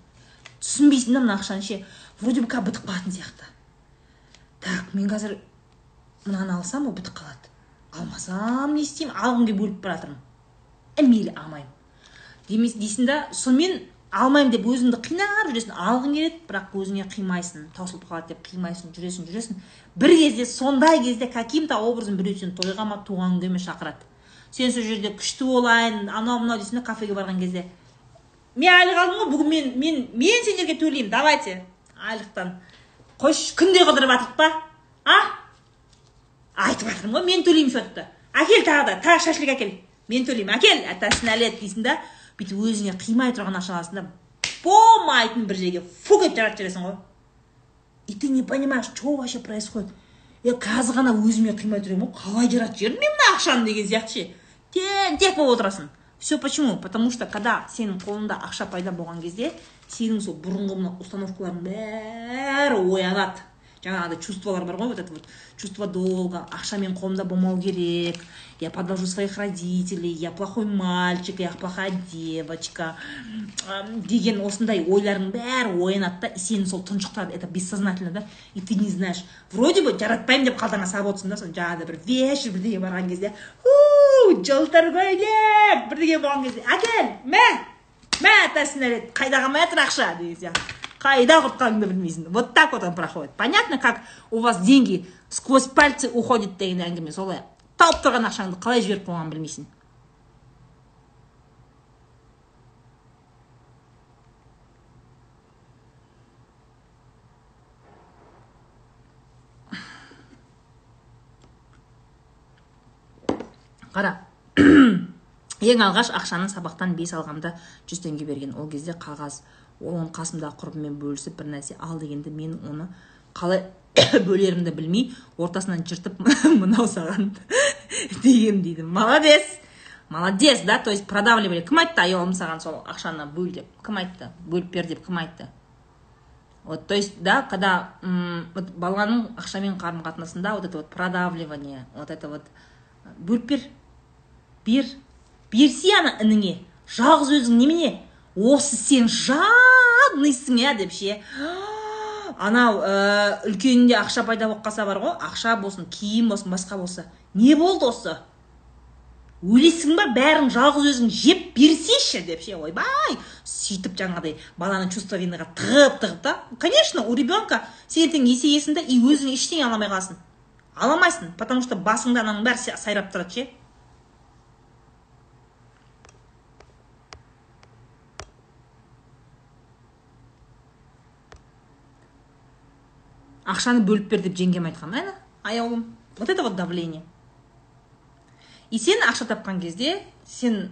түсінбейсің да мына ақшаны ше вроде бы как бітіп қалатын сияқты. Так мен қазір мынаны алсам ол бітіп қалады. Алмасам не істеймін алғым келіп өліп бара жатырмын е мейлі алмаймын дейсің да сонымен алмаймын деп өзіңді қинап жүресің алғың келеді бірақ өзіңе қимайсың таусылып қалады деп қимайсың жүресің жүресің. Бір кезде сондай кезде каким то образом біреу сені тойға ма туған күнге ме шақырады? Сен сол жерде күшті болайын анау мынау дейсің да кафеге барған кезде. Мен айлық алдым ғой бүгін мен мен мен сендерге төлеймін давайте. Айлықтан. Қойшы күнде қыдырып жатырмық па? А? Айтып жатырмын ғой мен төлеймін счетты әкел тағы да тағы шашлик әкел. Мен төлеймін әкел. Әтәсін нәлет дейсің да бүйтіп өзіңе қимай тұрған ақша аласың да. Болмайтын бір жерге фу етіп жаратып жібересің ғой. И ты не понимаешь что вообще происходит? Е қазір ғана өзіме қимай тұр едім ғой қалай жаратып жібердім мен мына ақшаны деген сияқты ше. Тентек болып отырасың все почему? Потому что когда сенің қолыңда ақша пайда болған кезде сенің сол бұрынғы мына установкаларың бәрі оянады. Жаңағыдай чувстволар бар ғой вот это вот чувство долга ақша менің қолымда болмау керек я подложу своих родителей я плохой мальчик я плохая девочка деген осындай ойлардың бәрі оянады да сені сол тұншықтырады. Это бессознательно да? И ты не знаешь. Вроде бы жаратпаймын деп қалтаңа салып отырсың да соны жаңағыдай бір вечер бірдеңе барған кезде жылтыр көйлек бірдеңе болған кезде әкел мә мә атасына қайда қалмай жатыр ақша? деген сияқты. Қайда құртқаныңды білмейсің вот так вот он проходит понятно как у вас деньги сквозь пальцы уходят деген әңгіме солай. Тауып тұрған ақшаңды қалай жіберіп қойғанын білмейсің. Қара. Ең алғаш ақшаны сабақтан бес алғанда жүз теңге берген. Ол кезде қағаз ол оны қасымдағы құрбыммен бөлісіп бір нәрсе ал дегенде мен оны қалай бөлерімді білмей ортасынан жыртып мынау саған деген дейді молодец! Молодец да? То есть продавливали. Кім айтты аяулым саған сол ақшаны бөл деп? Кім айтты? Бөліп бер деп кім айтты? Вот то есть да когда вот баланың ақшамен қарым қатынасында вот это вот продавливание вот это вот бөліп бер. Бер берсе ана ініңе жалғыз өзің немене? Осы сен жадныйсың иә деп ше. Анау ә, үлкенінде ақша пайда болып қалса бар ғой ақша болсын киім болсын басқа болса. Не болды осы? Өлесің ба бәрін жалғыз өзің жеп берсейші деп ше ойбай. Сөйтіп жаңағыдай баланы чувство виныға тығып тығып та. Конечно у ребенка сен ертең есейесің да и өзің ештеңе ала алмай қаласың. Ала алмайсың потому что басыңда ананың бәрі сайрап тұрады ше. Ақшаны бөліп бер деп жеңгем айтқан әне аяулым вот это вот давление. И сен ақша тапқан кезде сен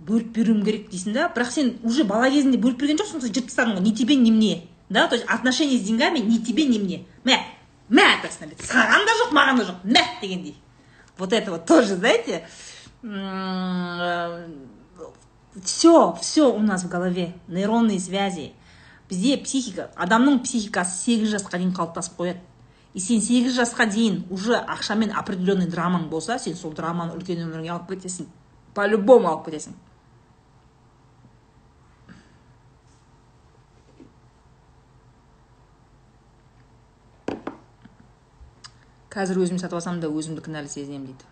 бөліп беруім керек дейсің да бірақ сен уже бала кезінде бөліп берген жоқсың жыртып тастадың ғой ни тебе ни мне да? То есть отношения с деньгами ни тебе ни мне. Мә мә саған да жоқ маған да жоқ. Мә дегендей. Вот это вот тоже знаете все все у нас в голове. Нейронные связи. Бізде психика адамның психикасы сегіз жасқа дейін қалыптасып қояды. И сен сегіз жасқа дейін уже ақшамен определенный драмаң болса сен сол драманы үлкен өміріңе алып кетесің. По любому алып кетесің. Қазір өзім сатып алсам да өзімді кінәлі сезінемін дейді.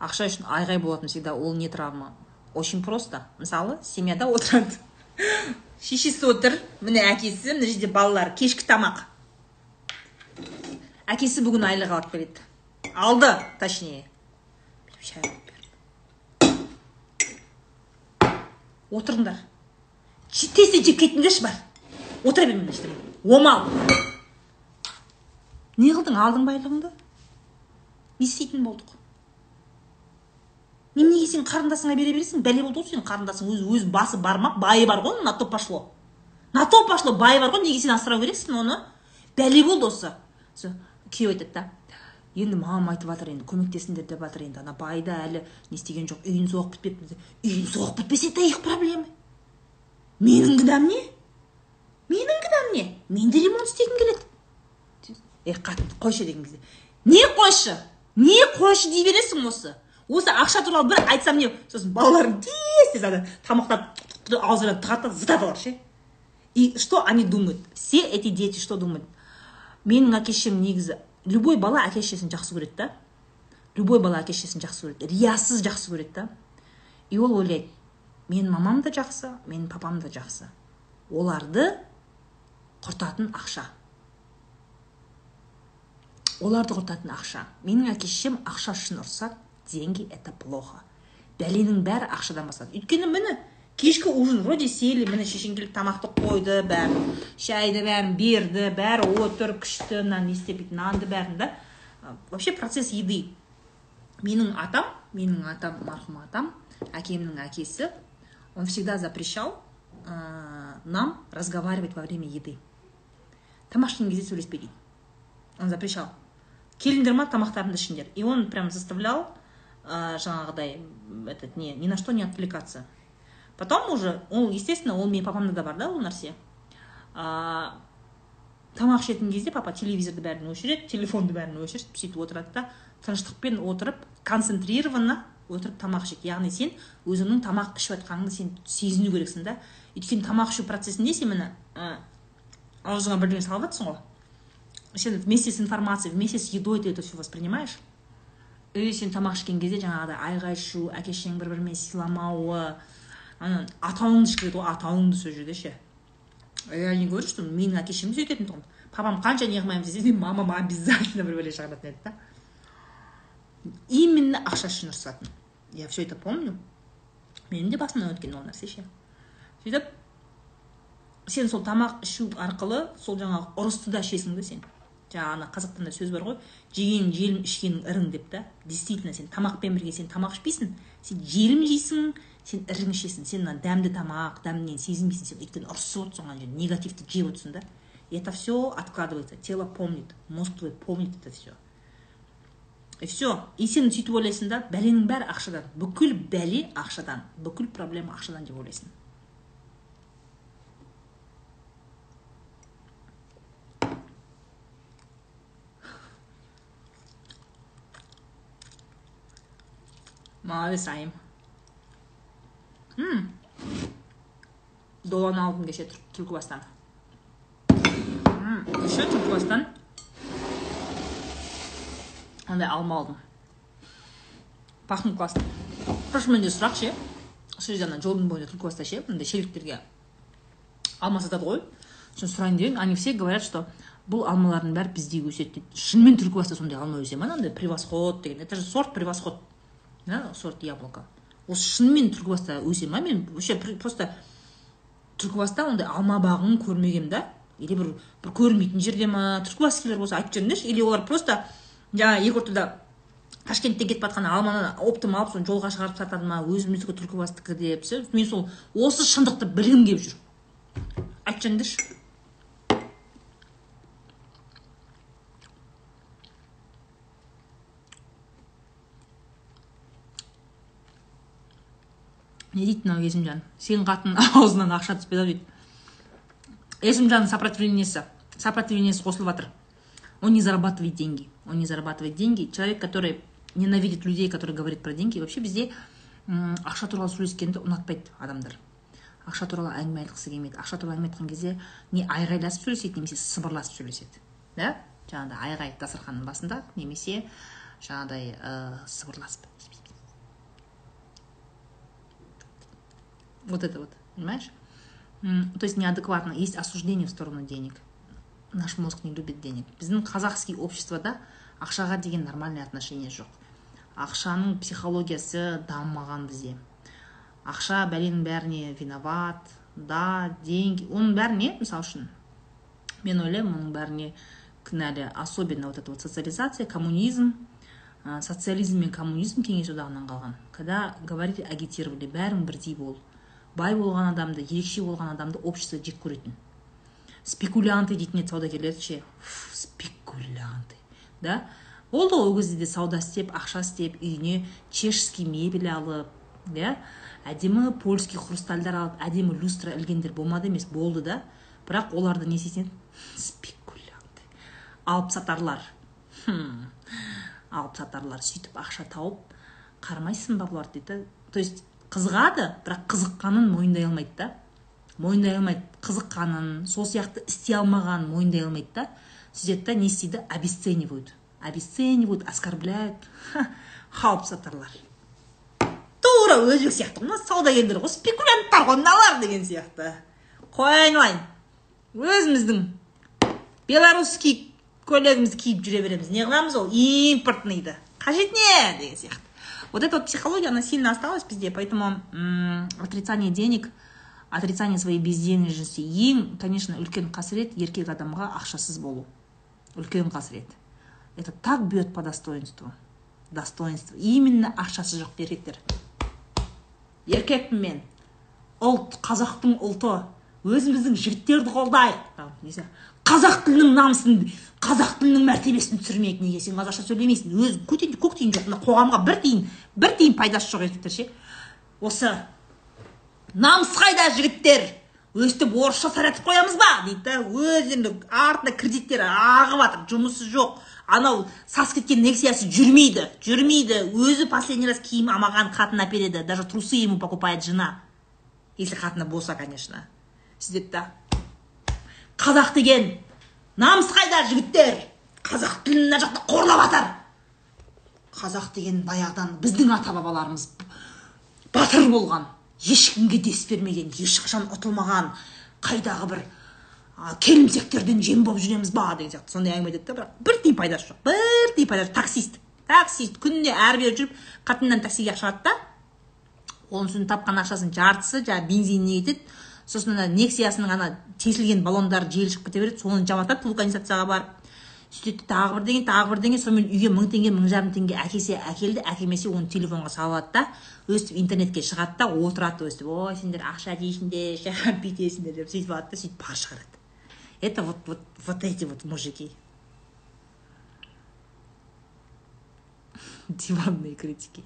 Ақша үшін айғай болатын всегда ол не травма? Очень просто. Мысалы семьяда отырады. Шешесі отыр. Міне әкесі мына жерде балалар. Кешкі тамақ. Әкесі бүгін айлық алып келеді. Алды точнее. Отырыңдар. Тезде жеп кетіңдерші бар. Отыра бермеңдер ештеңе омал. Не қылдың? Алдың байлығыңды? Не істейтін болдық? Неменеге сен қарындасыңа бере бересің? Бәле болды ғой сенің қарындасың. Өз өз басы бармақ байы бар ғой на то пошло. На то пошло байы бар ғой неге сен асырау керексің оны? Бәле болды осы. Күйеу айтады да енді мамам айтып жатыр енді көмектесіңдер деп жатыр енді ана бай да әлі не істеген жоқ үйін соғып бітпепті үйін соғып бітпесе это их проблема менің кінәм не? Менің кінәм не? Мен де ремонт істегім келеді е қатын қойшы деген кезде не қойшы? Не қойшы? Дей бересің осы осы ақша туралы бір айтсам не сосын балаларың тез тез ана тамақтап аузына тығады да зытады олар ше. И что они думают? Все эти дети что думают? Менің әке шешем негізі любой бала әке шешесін жақсы көреді да. Любой бала әке шешесін жақсы көреді риясыз жақсы көреді да. И ол ойлайды менің мамам да жақсы менің папам да жақсы. Оларды құртатын ақша. Оларды құртатын ақша. Менің әке шешем ақша үшін ұрысады деньги это плохо. Бәленің бәрі ақшадан басталады. Өйткені міне кешкі ужин вроде сели міне шешең келіп тамақты қойды бәрін шайды бәрін берді бәрі отыр күшті мына не істеп нанды бәрін да. Вообще процесс еды. Менің атам менің атам марқұм атам әкемнің әкесі он всегда запрещал ә, нам разговаривать во время еды. Тамақ ішкен кезде сөйлеспе дейді он запрещал. Келіңдер ма тамақтарыңды ішіңдер. И он прям заставлял жаңағыдай этот не ни на что не отвлекаться. Потом уже ол естественно ол менің папамда да бар да ол нәрсе ә, тамақ ішетін кезде папа телевизорды бәрін өшіреді телефонды бәрін өшіріп сөйтіп отырады да тыныштықпен отырып концентрированно отырып тамақ ішеді. Яғни сен өзіңнің тамақ ішіп жатқаныңды сен сезіну керексің да. Өйткені тамақ ішу процесінде сен міне ә, аузыңа бірдеңе салып жатрсың ғой. Сен вместе с информацией вместе с едой ты это все воспринимаешь. И сен тамақ ішкен кезде жаңағыдай айғай шу әке шешең бір бірімен сыйламауы ана атауыңды ішкізеді ғой атауыңды сол жерде ше я не говорю что менің әке шешем сөйтетін тұғын папам қанша не қылмаймын десе де мамам обязательно бір бәле шығаратын еді да именно ақша үшін ұрысатын я все это помню менің де басымнан өткен ол нәрсе ше сөйтіп сен сол тамақ ішу арқылы сол жаңағы ұрысты да ішесің да сен жаңағы ана қазақтан да сөз бар ғой. Жеген желім ішкенің ірің деп та. Действительно сен тамақпен бірге сен тамақ ішпейсің. Сен желім жейсің сен ірің ішесің. Сен мына дәмді тамақ дәмінен сезінбейсің сен. Өйткені ұрысып отырсың ана жерде негативті жеп отырсың да. Это все откладывается. Тело помнит мозг твой помнит это все и все и сен сөйтіп ойлайсың да бәленің бәрі ақшадан. Бүкіл бәле ақшадан. Бүкіл проблема ақшадан деп ойлайсың. Молодец айым м доланы алдым кеше түлкібастан кеше түлкібастан андай алма алдым пахнет классно прошлый менде сұрақ ше сол жерде ана жолдың бойында түлкібаста ше мындай шелектерге алма сатады ғой сосын сұрайын деп едім они все говорят что бұл алмалардың бәрі бізде өседі дейді шынымен түлкібаста сондай алма өсе ма андай превосход деген это же сорт превосход да сорт яблоко. Ол шынымен түлкібаста өсе ма? Мен вообще просто түлкібаста ондай алма бағын көрмегенмін да. Или бір бір көрінбейтін жерде ма? Түлкібаскийлер болса айтып жіберіңдерші. Или олар просто жаңағы екі ортада ташкенттен кетіп жатқан алманы оптом алып соны жолға шығарып сатады ма? Өзіміздікі түлкібастікі деп мен сол осы шындықты білгім келіп жүр. Айтып жіберіңдерші. Не дейді мынау есімжан? Сенің қатынның аузынан ақша түспеді ау дейді. Есімжанның сопротивлениесі. Сопротивлениесі қосылып жатыр. Он не зарабатывает деньги. Он не зарабатывает деньги. Человек который ненавидит людей который говорит про деньги вообще бізде ақша туралы сөйлескенді ұнатпайды адамдар. Ақша туралы әңгіме айтқысы келмейді. Ақша туралы әңгіме айтқан кезде не айғайласып сөйлеседі немесе сыбырласып сөйлеседі да? Жаңағыдай айғай дастарханның басында немесе жаңағыдай ә, сыбырласып Вот это вот, понимаешь? То есть неадекватно. Есть осуждение в сторону денег. Наш мозг не любит денег. Біздің қазақский обществода ақшаға деген нормальный отношение жоқ ақшаның психологиясы дамымаған бізде ақша бәленің бәріне виноват да деньги оның бәрі не мысалы үшін мен ойлаймын оның бәріне кінәлі особенно вот эта вот социализация коммунизм социализм мен коммунизм кеңес одағынан қалған когда говорили агитировали бәрің бірдей бол бай болған адамды ерекше болған адамды общество жек көретін. Спекулянты дейтін еді саудагерлерді ше? Спекулянты. Да? Болды ғой ол кезде де сауда істеп ақша істеп үйіне чешский мебель алып иә әдемі польский хрустальдар алып әдемі люстра ілгендер болмады емес болды да. Бірақ оларды не істейтін? Спекулянты. Алып сатарлар алып сатарлар сөйтіп ақша тауып қармайсың ба бұларды дейді то есть қызығады бірақ қызыққанын мойындай алмайды да. Мойындай алмайды қызыққанын сол сияқты істей алмағанын мойындай алмайды да. Сөйтеді да не істейді? Обесценивают. Обесценивают оскорбляют. Алып сатарлар. Тура өзбек сияқты. Мына саудагерлер ғой спекулянттар ғой мыналар деген сияқты. Қой айналайын өзіміздің белорусский көйлегімізді киіп жүре береміз. Не қыламыз ол? Импортныйды қажет не? Деген сияқты. Вот эта вот психология, она сильно осталась бізде, поэтому отрицание денег, отрицание своей безденежности ең, конечно, үлкен қасірет еркек адамға ақшасыз болу. Үлкен қасірет. Это так бьет по достоинству. Достоинство. Именно ақшасы жоқ еркектер. Еркекпін мен. Ұлт, қазақтың ұлты. Өзіміздің жігіттерді қолдайық қазақ тілінің намысын қазақ тілінің мәртебесін түсірмейік неге? Сен қазақша сөйлемейсің. Өзі көтен көк тиын жоқ. Мына қоғамға бір тиын бір тиын пайдасы жоқ еркектер ше. Осы намыс қайда жігіттер? Өстіп орысша сайратып қоямыз ба? Дейді да өздерінің артында кредиттер ағып жатыр жұмысы жоқ. Анау сасып кеткен нексиясы жүрмейді жүрмейді. Өзі последний раз киім алмаған қатын әпереді. Даже трусы ему покупает жена. Если қатыны болса конечно. Сөйтеді да. Қазақ деген намыс қайда жігіттер? Қазақ тілін мына жақта қорлап жатыр қазақ деген баяғыдан біздің ата бабаларымыз батыр болған. Ешкімге дес бермеген ешқашан ұтылмаған қайдағы бір келімсектерден жем болып жүреміз ба деген сияқты. Сондай әңгіме айтады да бірақ бір тиын пайдасы жоқ бір тиын пайдасы жоқ. Таксист таксист күніне әрі бері жүріп қатыннан таксиге ақша алады да оның тапқан ақшасының жартысы жаңағы бензиніне кетеді. Сосын ана нексиясының ана тесілген баллондары жел шығып кете береді соны жаматады вулканизацияға барып сөйтеді тағы бірдеңе тағы бірдеңе сонымен үйге мың теңге мың жарым теңге әкесе әкелді әкелмесе оны телефонға салып алады да өстіп интернетке шығады да отырады өстіп ой сендер ақша жейсіңдер бүйтесіңдер деп сөйтіп алады да сөйтіп пар шығарады. Это вот вот вот эти вот мужики. Диванные критики.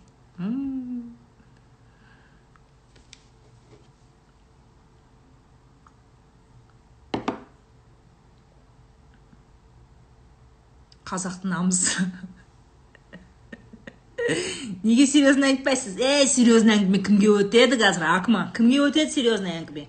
Қазақтың намысы неге серьезный айтпайсыз ей серьезный әңгіме кімге өтеді қазір акма кімге өтеді серьезный әңгіме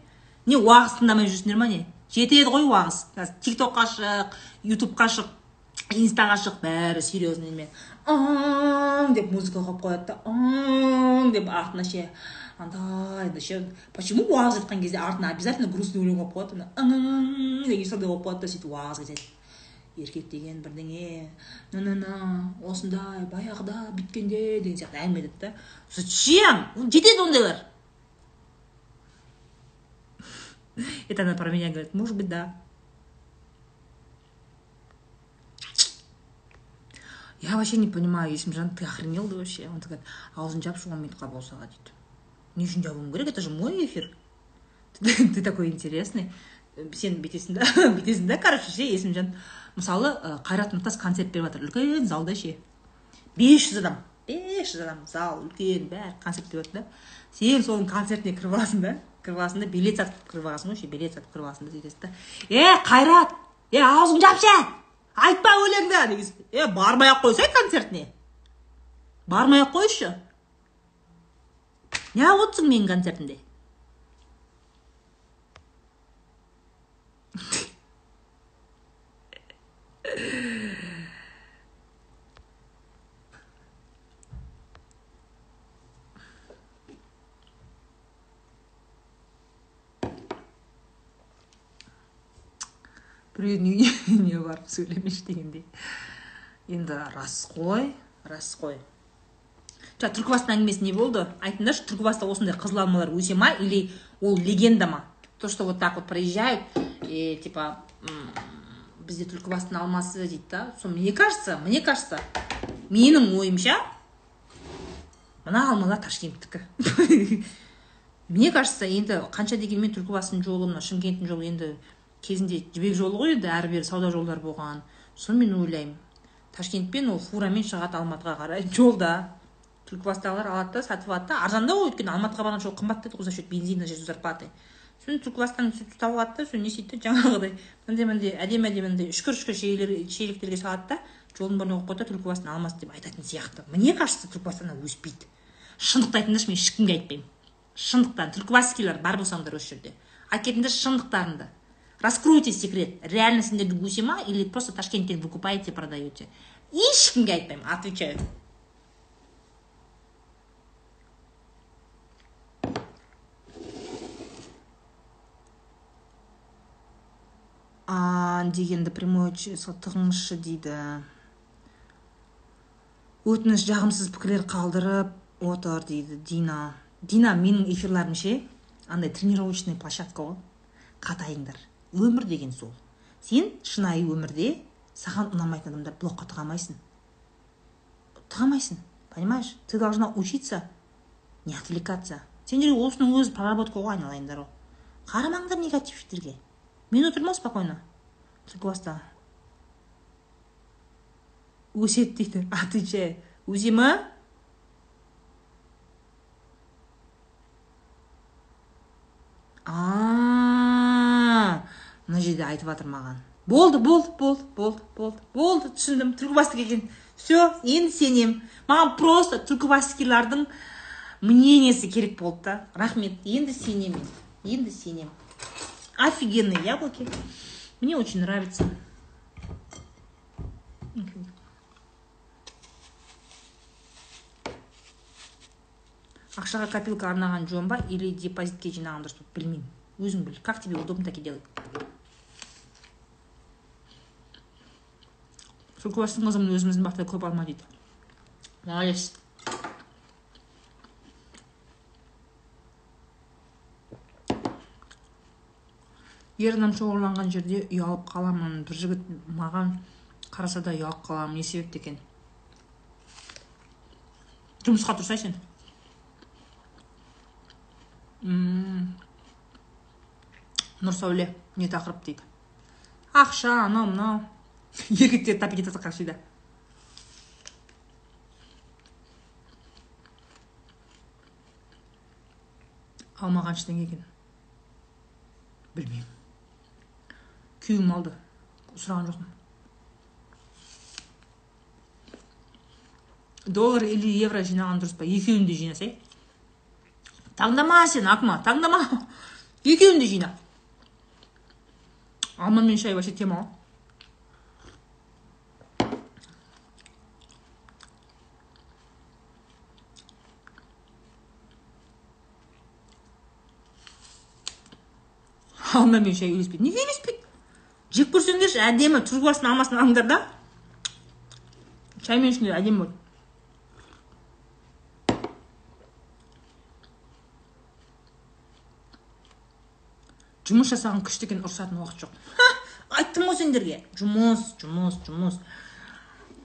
не уағыз тыңдамай жүрсіңдер ма не жетеді ғой уағыз қазір тик токқа шық ютубқа шық инстаға шық бәрі серьезный аң деп музыка қойып қояды да деп артына ше андай ше почему уағыз айтқан кезде артына обязательно грустный өлең қойып қояды ана деген сондай болып қояды да сөйтіп уағыз кетеді еркек деген бірдеңе. На осындай баяғыда бүйткенде деген сияқты әңгіме айтады да. Зачем жетеді ондайлар это она про меня говорит. Может быть да я вообще не понимаю есімжан ты охренел да вообще? Он говорит аузын жап он минутқа болса дейді не үшін жабуым керек это же мой эфир ты такой интересный. Сен бүйтесің да бүйтесің да короче ше есімжан мысалы қайрат нұртас концерт беріп жатыр. Үлкен залда ше. бес жүз адам бес жүз адам зал үлкен бәрі концерт беріп жатыр да. Сен соның концертіне кіріп аласың да кіріп аласың да билет сатып кіріп аласың ғой билет сатып кіріп аласың да сөйтесің да. Е қайрат е аузыңды жапшы айтпа өлеңді деген е бармай ақ қойсай концертіне. Бармай ақ қойшы. Неғып отырсың менің концертімде? Біреудің үйіне барып сөйлемеші дегендей енді рас қой рас қой. Жаңа түлкібастың әңгімесі не болды? Айтыңдаршы түлкібаста осындай қызыл алмалар өсе ма или ол легенда ма? То что вот так вот проезжают и типа бізде түлкібастың алмасы дейді да. Сол мне кажется мне кажется менің ойымша мына алмалар ташкенттікі. Мне кажется енді қанша дегенмен түлкібастың жолы мына шымкенттің жолы енді кезінде жібек жолы ғой енді әрі бері сауда жолдары болған. Соны мен ойлаймын. Ташкентпен ол фурамен шығады алматыға қарай. Жолда түлкібастағылар алады да сатып алады да. Арзандау ғой өйткені алматыға барған жол қымбаттайды ғой за счет бензина счет зарплаты. Соны түлкібастан сөйтіп тауып алады да соны не істейді да жаңағыдай. Мындай мындай әдемі әдемі мындай үшкір үшкір шелектерге салады да жолдың бәріне қойып қояды да түлкібастың алмасы деп айтатын сияқты. Мне кажется түлкібастан өспейді. Шындықты айтыңдаршы мен ешкімге айтпаймын. Шындықтан. Түлкібаскилар бар болсаңдар осы жерде. Айтып шындықтарыңды раскройте секрет. Реально сендерде өсе ма или просто ташкенттен выкупаете продаете? Ешкімге айтпаймын отвечаю. А дегенді прямой тығыңызшы дейді. Өтініш жағымсыз пікірлер қалдырып отыр дейді дина. Дина менің эфирларым ше? Андай тренировочный площадка ғой. Қатайыңдар. Өмір деген сол. Сен шынайы өмірде саған ұнамайтын адамдар блокқа тыға алмайсың тыға алмайсың понимаешь? Ты должна учиться не отвлекаться. Сендерге осының өзі проработка ғой айналайындар ғой қарамаңдар негативштерге отырмын ғой спокойно? Класста өседі дейді отвечаю өсе ма? А мына жерде айтып жатыр маған. Болды болды болды болды болды болды түсіндім. Түлкібастық екен. Все енді сенем. Маған просто түлкібастікилардың мнениесі керек болды да. Рахмет. Енді сенемін. Енді сенем офигенные яблоки. Мне очень нравится. Ақшаға копилка арнаған жөн ба или депозитке жинаған дұрыс білмеймін. Өзің біл. Как тебе удобно так и делай түлкібастың қызымын өзіміздің бақтай көп алма дейді. Молодец. Ер адам шоғырланған жерде ұялып қаламын. Бір жігіт маған қараса да ұялып қаламын. Не себепті екен? Жұмысқа тұрсай сен нұрсәуле не тақырып дейді? Ақша анау мынау. Еркектер тапи кетеді как всегда алма қанша теңге екен. Білмеймін. Күйеуім алды. Сұраған жоқпын. Доллар или евро жинаған дұрыс па? Екеуін де жинасай таңдама сен акма таңдама. Екеуін де жина. Алма мен шай вообще тема ғой алма мен шай үйлеспейді. Неге үйлеспейді? Жеп көрсеңдерші әдемі турбасын алмасын алыңдар да. Шаймен ішіңдер әдемі болады жұмыс жасаған күшті екен ұрысатын уақыт жоқ. Айттым ғой сендерге. Жұмыс жұмыс жұмыс.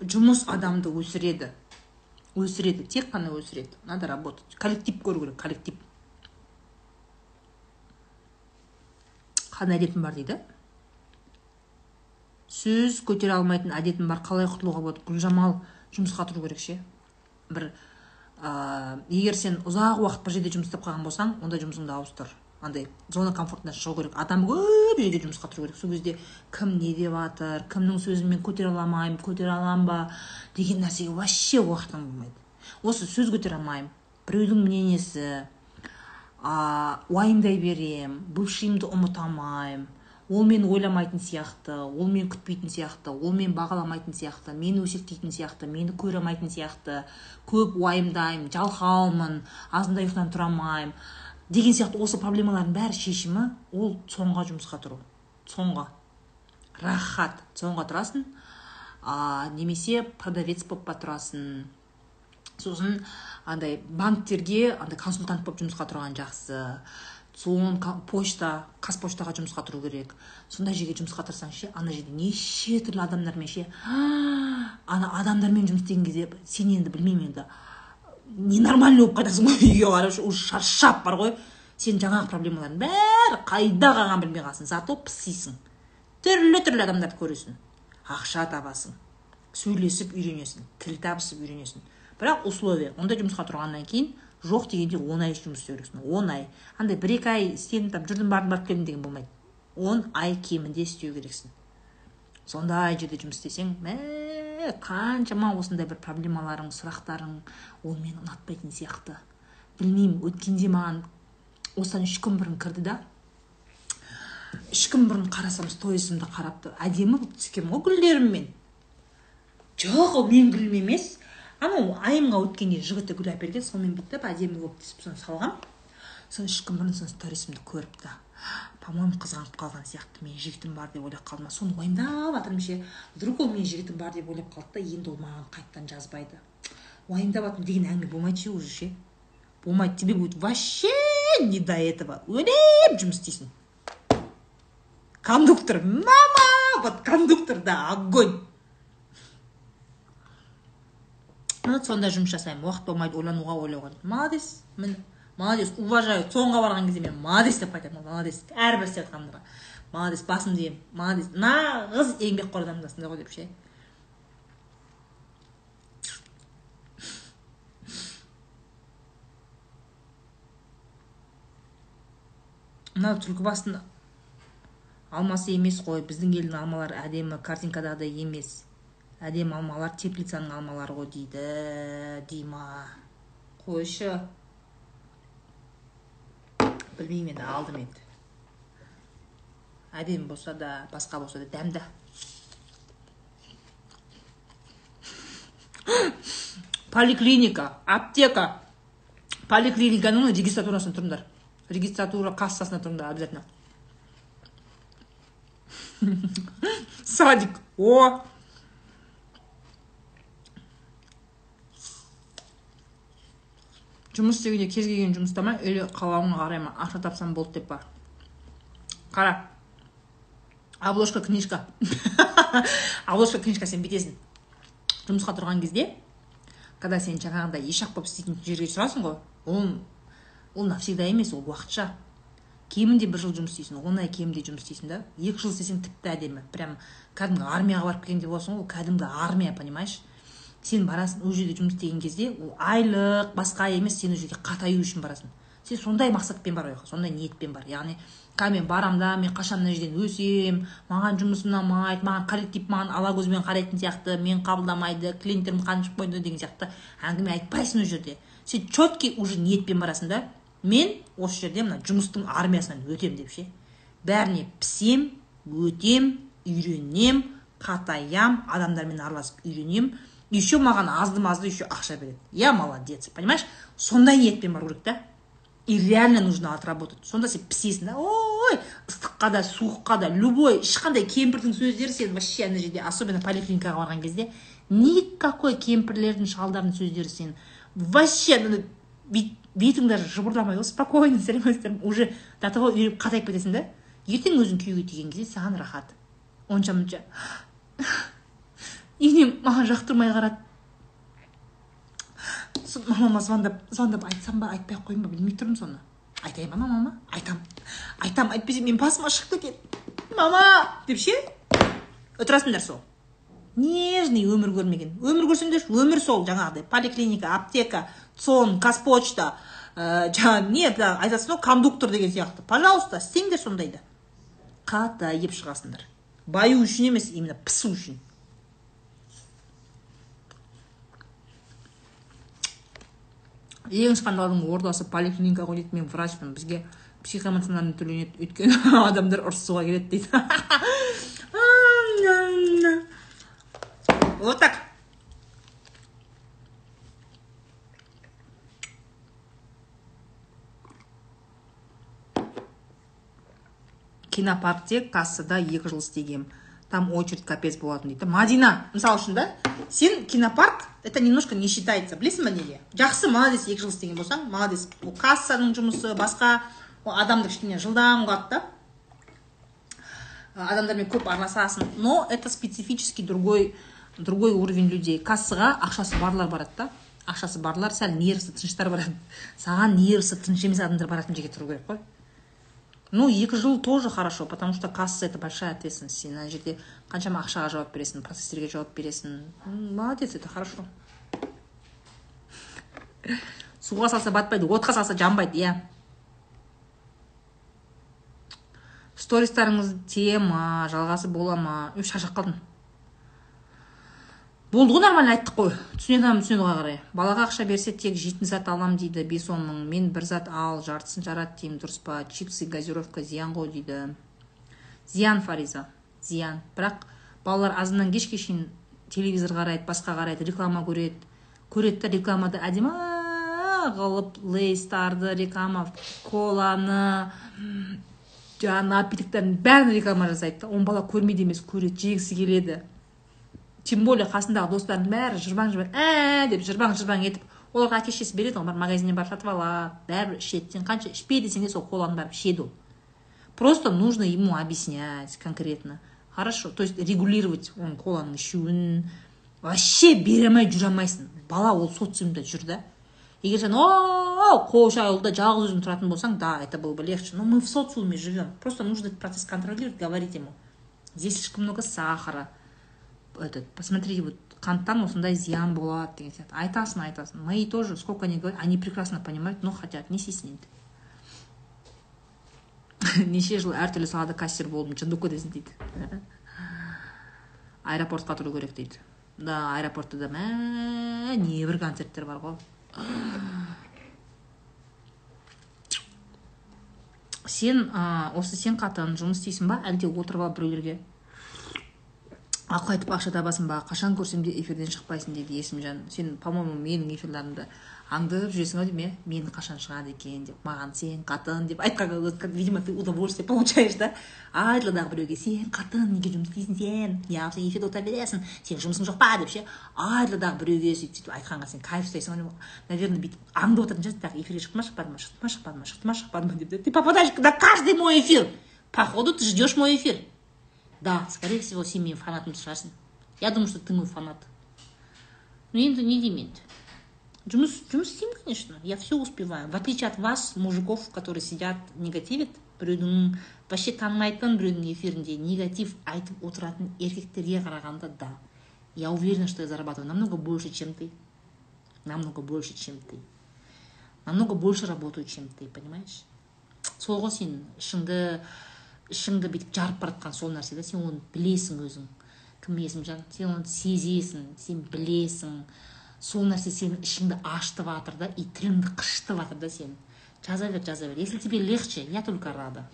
Жұмыс адамды өсіреді. Өсіреді тек қана өсіреді. Надо работать. Коллектив көру керек коллектив. Қандай әдетім бар дейді? Сөз көтере алмайтын әдетім бар қалай құтылуға болады? Гүлжамал жұмысқа тұру керек ше? Бір ә, егер сен ұзақ уақыт бір жерде жұмыс істеп қалған болсаң онда жұмысыңды ауыстыр андай зона комфортынан шығу керек. Адам көп жерге жұмысқа тұру керек. Сол кезде кім не деп жатыр кімнің сөзін мен көтере алмаймын көтере аламын ба деген нәрсеге вообще уақытың болмайды. Осы сөз көтере алмаймын. Біреудің мнениесі уайымдай берем бывшийімді ұмыта алмаймын. Ол мені ойламайтын сияқты ол мені күтпейтін сияқты ол мені бағаламайтын сияқты мені өсектейтін сияқты мені көре алмайтын сияқты көп уайымдаймын жалқаумын азында ұйқыдан тұра алмаймын деген сияқты осы проблемалардың бәрі шешімі ол соңға жұмысқа тұру. Соңға рахат. Соңға тұрасың а, немесе продавец болып па тұрасың сосын андай банктерге андай консультант болып жұмысқа тұрған жақсы. Сосын почта қазпоштаға жұмысқа тұру керек. Сондай жерге жұмысқа тұрсаң ше ана жерде неше түрлі адамдармен ше ана адамдармен жұмыс істеген кезде сен енді білмеймін енді ненормальный болып қайтасың ғой үйге қарап уже шаршап бар ғой. Сен жаңағы проблемалардың бәрі қайда қалғанын білмей қаласың зато пысисың түрлі түрлі адамдарды көресің ақша табасың сөйлесіп үйренесің тіл табысып үйренесің. Бірақ условия ондай жұмысқа тұрғаннан кейін жоқ дегенде он ай жұмыс істеу керексің он ай. Андай бір екі ай істедім там жүрдім бардым барып келдім деген болмайды. Он ай кемінде істеу керексің. Сондай жерде жұмыс істесең мә қаншама осындай бір проблемаларың сұрақтарың ол мені ұнатпайтын сияқты. Білмеймін өткенде маған осыдан үш күн бұрын кірді да үш күн бұрын қарасам сторисімді қарапты. Әдемі болып түскенмін ғой гүлдеріммен жоқ ол менің гүлім емес. Анау айымға өткенде жігіті гүл әперген сонымен бүйтіп әдемі болып түсіп соны салғам соны үш күн бұрын соны сторисімді көріпті по моему қызғанып қалған сияқты менің жігітім бар деп ойлап қалды ма соны уайымдап жатырмын ше. Вдруг ол менің жігітім бар деп ойлап қалды да енді ол маған қайтадан жазбайды. Уайымдап жатырмын деген әңгіме болмайды ше уже ше? Болмайды тебе будет вообще не до этого. Өлеп жұмыс істейсің. Кондуктор мама! Вот кондуктор да огонь! Міне сондай жұмыс жасаймын. Уақыт болмайды ойлануға ойлауға молодец міне молодец уважаю. Соңға барған кезде мен молодец деп айтамын. Молодец әрбір істеп жатқанымға молодец басымды иемін молодец. Нағыз еңбекқор адамдасың ғой деп ше. Мынау түлкібастың алмасы емес қой. Біздің елдің алмалары әдемі картинкадағыдай емес. Әдемі алмалар теплицаның алмалары ғой дейді. Дима. Қойшы. Білмеймін енді алдым енді. Әдемі болса да басқа болса да дәмді. Поликлиника аптека. Поликлиниканың регистратурасында тұрыңдар. Регистратура кассасына тұрыңдар обязательно. Садик. О! Жұмыс істегенде кез келген жұмыста ма? Или қалауыңа қарай ма? Ақша тапсам болды деп па? Қара. Обложка книжка. Обложка книжка сен бүйтесің жұмысқа тұрған кезде когда сен жаңағыдай ешақ болып істейтін жерге тұрасың ғой ол ол навсегда емес ол уақытша. Кемінде бір жыл жұмыс істейсің он ай кемінде жұмыс істейсің да. Екі жыл істесең тіпті әдемі. Прям кәдімгі армияға барып келгендей боласың ғой кәдімгі армия понимаешь? Сен барасың ол жерде жұмыс істеген кезде ол айлық басқа емес сен ол жерге қатаю үшін барасың. Сен сондай мақсатпен бар ол сондай ниетпен бар. Яғни қазір мен барамын да мен қашан мына жерден өсемін маған жұмыс ұнамайды маған коллектив маған ала көзбен қарайтын сияқты мен қабылдамайды клиенттерім қаншып қойды деген сияқты әңгіме айтпайсың ол жерде. Сен четкий уже ниетпен барасың да мен осы жерде мына жұмыстың армиясынан өтем деп ше. Бәріне пісем өтем үйренем қатаям адамдармен араласып үйренем еще маған азды мазды еще ақша береді. Я молодец понимаешь? Сондай ниетпен бару керек та. И реально нужно отработать. Сонда сен пісесің да. Ой ыстыққа да суыққа да любой ешқандай кемпірдің сөздері сен вообще ана жерде особенно поликлиникаға барған кезде никакой кемпірлердің шалдардың сөздері сен вообще бетің даже жыбырламай ғой спокойно сәлеметсіздер уже до того үйреніп қатайып кетесің да. Ертең өзің күйеуге тиген кезде саған рахат. Онша мұнша енем маған жақтырмай қарады. Мамама звондап звондап айтсам ба айтпай ақ қояйын ба білмей тұрмын соны. Айтайын ба мамама айтам. Айтам әйтпесе менің басыма шығып кетеді мама деп ше? Отырасыңдар сол. Нежный өмір көрмеген. Өмір көрсеңдерші өмір сол жаңағыдай. Поликлиника аптека цон казпочта ә, жаңағы не айтасың ғой кондуктор деген сияқты. Пожалуйста істеңдер сондайды қатайып шығасыңдар. Баю үшін емес именно пісу үшін. Ең скандалдың ордасы поликлиника ғой дейді мен врачпын бізге психоэмоциональный төленеді. Өйткені адамдар ұрысуға келеді дейді. Вот так. Кинопаркте кассада екі жыл істегем там очередь капец болатын дейді. Мадина мысалы үшін да сен кинопарк это немножко не считается білесің ба неге жақсы молодец екі жыл істеген болсаң молодец. Ол кассаның жұмысы басқа ол адамды кішкене жылдам қылады да. Адамдармен көп араласасың. Но это специфически другой другой уровень людей. Кассаға ақшасы барлар барады да. Ақшасы барлар сәл нервісі тыныштар барады. Саған нервісі тыныш емес адамдар баратын жерге тұру керек қой. Ну екі жыл тоже хорошо потому что касса это большая ответственность. Сен ана жерде қаншама ақшаға жауап бересің процесстерге жауап бересің молодец это хорошо. Суға салса батпайды отқа салса жанбайды иә. Стористарыңыз тие ма жалғасы бола ма? Шаршап қалдым болды ғой нормально айттық қой. Түсінеді адамды түсінеді ғой қарай. Балаға ақша берсе тек жейтін зат алам дейді бес он мың мен бір зат ал жартысын жарат деймін дұрыс па? Чипсы газировка зиян ғой дейді. Зиян фариза зиян. Бірақ балалар азаннан кешке шейін телевизор қарайды басқа қарайды реклама көреді. Көреді да рекламада әдемі қылып лейстарды реклама коланы жаңағы напитоктердің бәрін реклама жасайды да. Оны бала көрмейді емес көреді жегісі келеді. Тем более қасындағы достарының бәрі жырбаң жырбаң ә деп жырбаң жырбаң етіп оларға әке шешесі береді ғой магазиннен барып сатып алады бәрібір ішеді. Сен қанша ішпе десең де сол коланы барып ішеді ол. Просто нужно ему объяснять конкретно. Хорошо то есть регулировать оның коланың ішуін. Вообще бере алмай жүре алмайсың. Бала ол социумда жүр да. Егер сен о қойшы ауылда жалғыз өзің тұратын болсаң да это было бы легче. Но мы в социуме живем. Просто нужно этот процесс контролировать говорить ему. Здесь слишком много сахара. Этот посмотри вот қанттан осындай зиян болады деген сияқты айтасың айтасың мои тоже сколько они говорят они прекрасно понимают но хотят. Не стесняйся неше жыл әртүрлі салада кассир болдым жындуко десін дейді аэропортқа тұру керек дейді да аэропортта да мә небір концерттер бар ғой сен осы сен қатын жұмыс істейсің ба? Әлде отырып алып біреулерге? Ақыл айтып ақша табасың ба? Қашан көрсем де эфирден шықпайсың дейді есімжан сен по моему менің эфирлерімді аңдып жүресің ау деймін иә? Мен қашан шығады екен деп маған сен қатын деп айтқанға видимо ты удовольствие получаешь да? Айтылы дағы біреуге сен қатын неге жұмыс істейсің сен? Неғып эфирде отыра бересің сенің жұмысың жоқ па? деп ше. Айтылы дағы біреуге сөйтіп сөйтіп айтқанға сен кайф ұстайсың наверное бүйтіп аңдып отыратын шығарсың так эфирге шықты ма шықпады ма? Шықты ма шықпады ма? Шықты ма? Шықпады ма? Деп ты попадаешь на каждый мой эфир. Походу ты ждешь мой эфир. Да скорее всего сен менің фанатым шығарсың я думаю что ты мой фанат ну енді не деймін енді жұмыс жұмыс істеймін конечно я все успеваю в отличие от вас мужиков которые сидят негативят біреудің вообще танымайтын біреудің эфирінде негатив айтып отыратын еркектерге қарағанда да я уверена что я зарабатываю намного больше чем ты намного больше чем ты намного больше работаю чем ты понимаешь сол ғой сен ішіңді ішіңді бүйтіп жарып бара жатқан сол нәрсе да сен оны білесің өзің. Кім есімжан сен оны сезесің сен білесің. Сол нәрсе сенің ішіңді ашытып жатыр да и тіліңді қышытып жатыр да сен. Жаза бер жаза бер. Если тебе легче я только рада.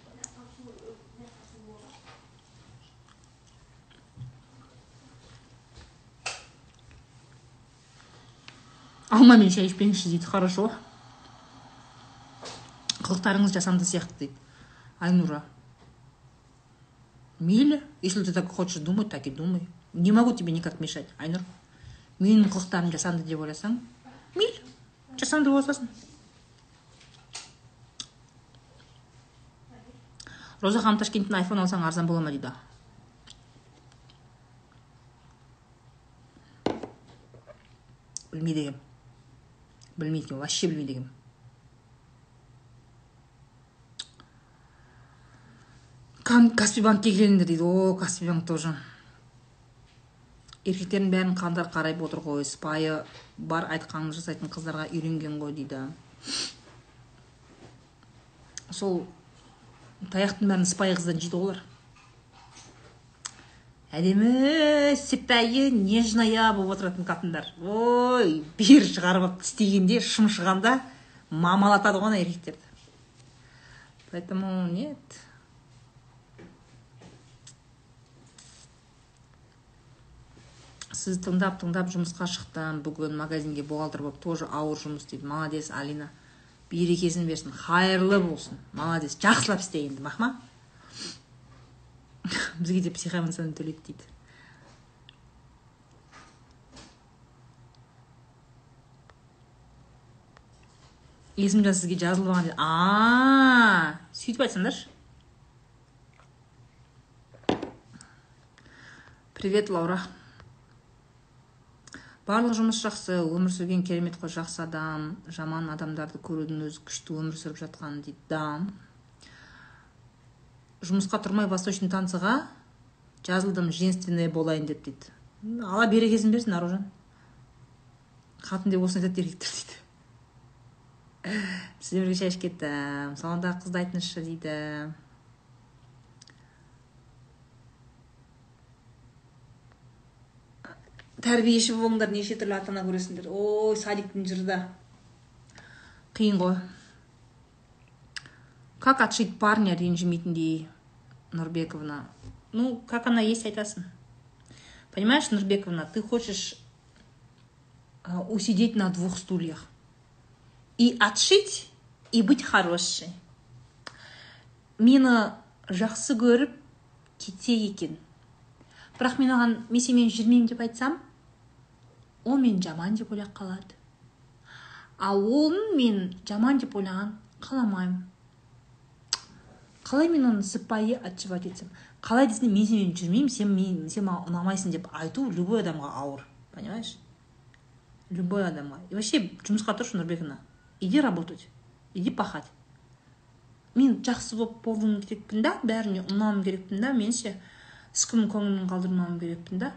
Алмамен шай ішпеңізші дейді хорошо? Қылықтарыңыз жасанды сияқты дейді. Айнура. Мейлі если ты так хочешь думать так и думай. Не могу тебе никак мешать айнұр менің қылықтарым жасанды деп ойласаң мейлі жасанды бола роза ханым ташкенттен айфон алсаң арзан бола ма дейді білмейді екенмін білмейді екенмін вообще білмейді екенмін каспи банкке келіңдер дейді. О каспи банк тоже. Еркектердің бәрін қандар қарайып отыр ғой. Сыпайы бар айтқанын жасайтын қыздарға үйренген ғой дейді. Сол таяқтың бәрін сыпайы қыздан жейді олар. Әдемі сыпайы нежная болып отыратын қатындар. Ой бері шығарып тістегенде шымшығанда мамалатады ғой ана еркектерді. Поэтому нет. Сіз тыңдап тыңдап жұмысқа шықтым. Бүгін магазинге бухгалтер болып тоже ауыр жұмыс дейді молодец алина. Берекесін берсін. Қайырлы болсын. Молодец. Жақсылап істе енді мақма. Бізге де психомоциональный төлейді дейді. Есімжан сізге жазылып алған а сөйтіп айтсаңдаршы. Привет лаура барлық жұмыс жақсы өмір сүрген керемет қой жақсы адам жаман адамдарды көрудің өзі күшті өмір сүріп жатқан дейді да. Жұмысқа тұрмай восточный танцыға жазылдым женственная болайын деп дейді. Алла берекесін берсін аружан. Қатын деп осыны айтады еркектер дейді. Сізбен бірге шай ішіп кеттім. Салондағы қызды айтыңызшы дейді. Тәрбиеші болыңдар неше түрлі ата ана көресіңдер ой садиктің жыры да қиын ғой. Как отшить парня ренжімейтіндей нұрбековна? Ну как она есть айтасың. Понимаешь нұрбековна ты хочешь усидеть на двух стульях. И отшить и быть хорошей. Мені жақсы көріп кетсе екен. Бірақ мен оған мен сенімен жүрмеймін деп айтсам ол мен жаман деп ойлап қалады. Ал оның мен жаман деп ойлаған қаламаймын. Қалай мен оны сыпайы отшивать етсем? Қалай десем мен сенімен жүрмеймін сен мен сен маған ұнамайсың деп айту любой адамға ауыр понимаешь? Любой адамға. И вообще жұмысқа тұршы нұрбековна иди работать иди пахать. Мен жақсы болып болуым керекпін да бәріне ұнауым керекпін да мен ше ешкімнің көңілін қалдырмауым керекпін да.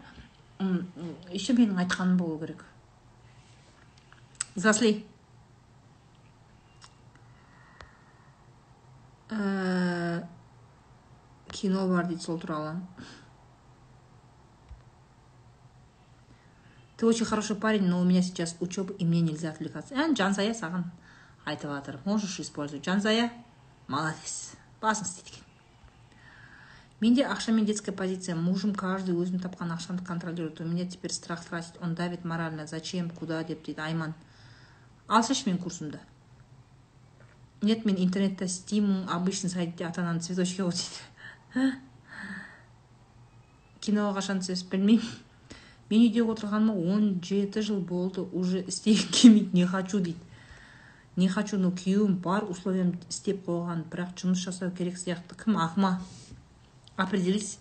Еще менің айтқаным болу керек. Взрослей ә, кино бар дейді сол туралы. Ты очень хороший парень но у меня сейчас учеба и мне нельзя отвлекаться. Ә жансая саған айтып жатыр можешь использовать. Жансая молодец. Басың істейді менде ақша мен детская позиция. Мужем каждый өзін тапқан ақшаны контролирует. У меня теперь страх тратить он давит морально. Зачем? Куда? Деп дейді айман. Алсайшы менің курсымды нет мен интернетте істеймін обычный сайтте ата ананы цветочки ғой дейді киноға қашан түсесіз білмеймін. Мен үйде отырғаныма он жеті жыл болды. Уже істегім келмейді. Не хочу дейді. Не хочу но күйеуім бар условиям істеп қойған. Бірақ жұмыс жасау керек сияқты. Кім? Ақма. Определись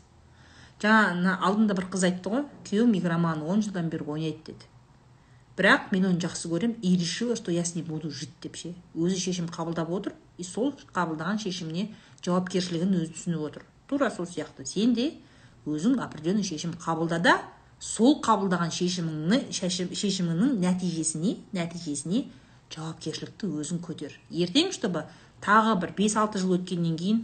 жаңа алдында бір қыз айтты ғой күйеуім игроман он жылдан бері ойнайды деді. Бірақ мен оны жақсы көремін и решила что я с ней буду жить деп ше. Өзі шешім қабылдап отыр и сол қабылдаған шешіміне жауапкершілігін өзі түсініп отыр. Тура сол сияқты. Сен де өзің определенный шешім қабылда да сол қабылдаған шешіміңні шешіміңнің нәтижесіне нәтижесіне жауапкершілікті өзің көтер. Ертең чтобы тағы бір бес алты жыл өткеннен кейін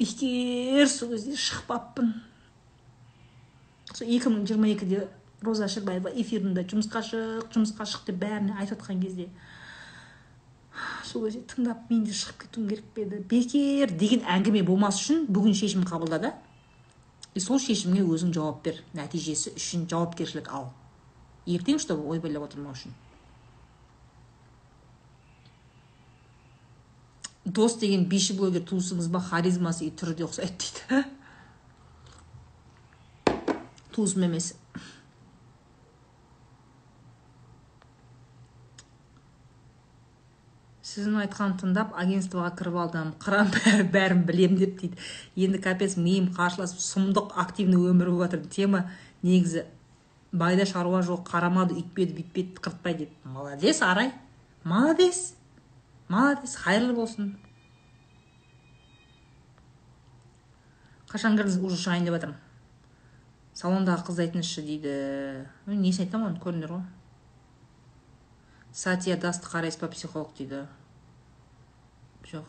бекер сол кезде шықпаппын. Сол екі мың жиырма екіде роза шырбаева эфирінде жұмысқа шық жұмысқа шық деп бәріне айтып жатқан кезде сол кезде тыңдап мен де шығып кетуім керек пе еді. Бекер деген әңгіме болмас үшін бүгін шешім қабылда да и сол шешімге өзің жауап бер. Нәтижесі үшін жауапкершілік ал. Ертең чтобы ойбайлап отырмау үшін. Дос деген биші блогер туысыңыз ба харизмасы и түрі де ұқсайды дейді туысым емес сіздің айтқанын тыңдап агентствоға кіріп алдым қыран бәрі бәрін білем деп дейді енді капец миым қарсыласып сұмдық активный өмір болып жатыр тема негізі байда шаруа жоқ қарамады үйтпеді бүйтпеді қыртпай деп молодец арай молодец молодец қайырлы болсын қашан кірдіңіз уже шығайын деп жатырмын салондағы қызды айтыңызшы дейді. Несін айтамын оны көрдіңдер ғой. Сатия дасты қарайсыз па психолог дейді. Жоқ.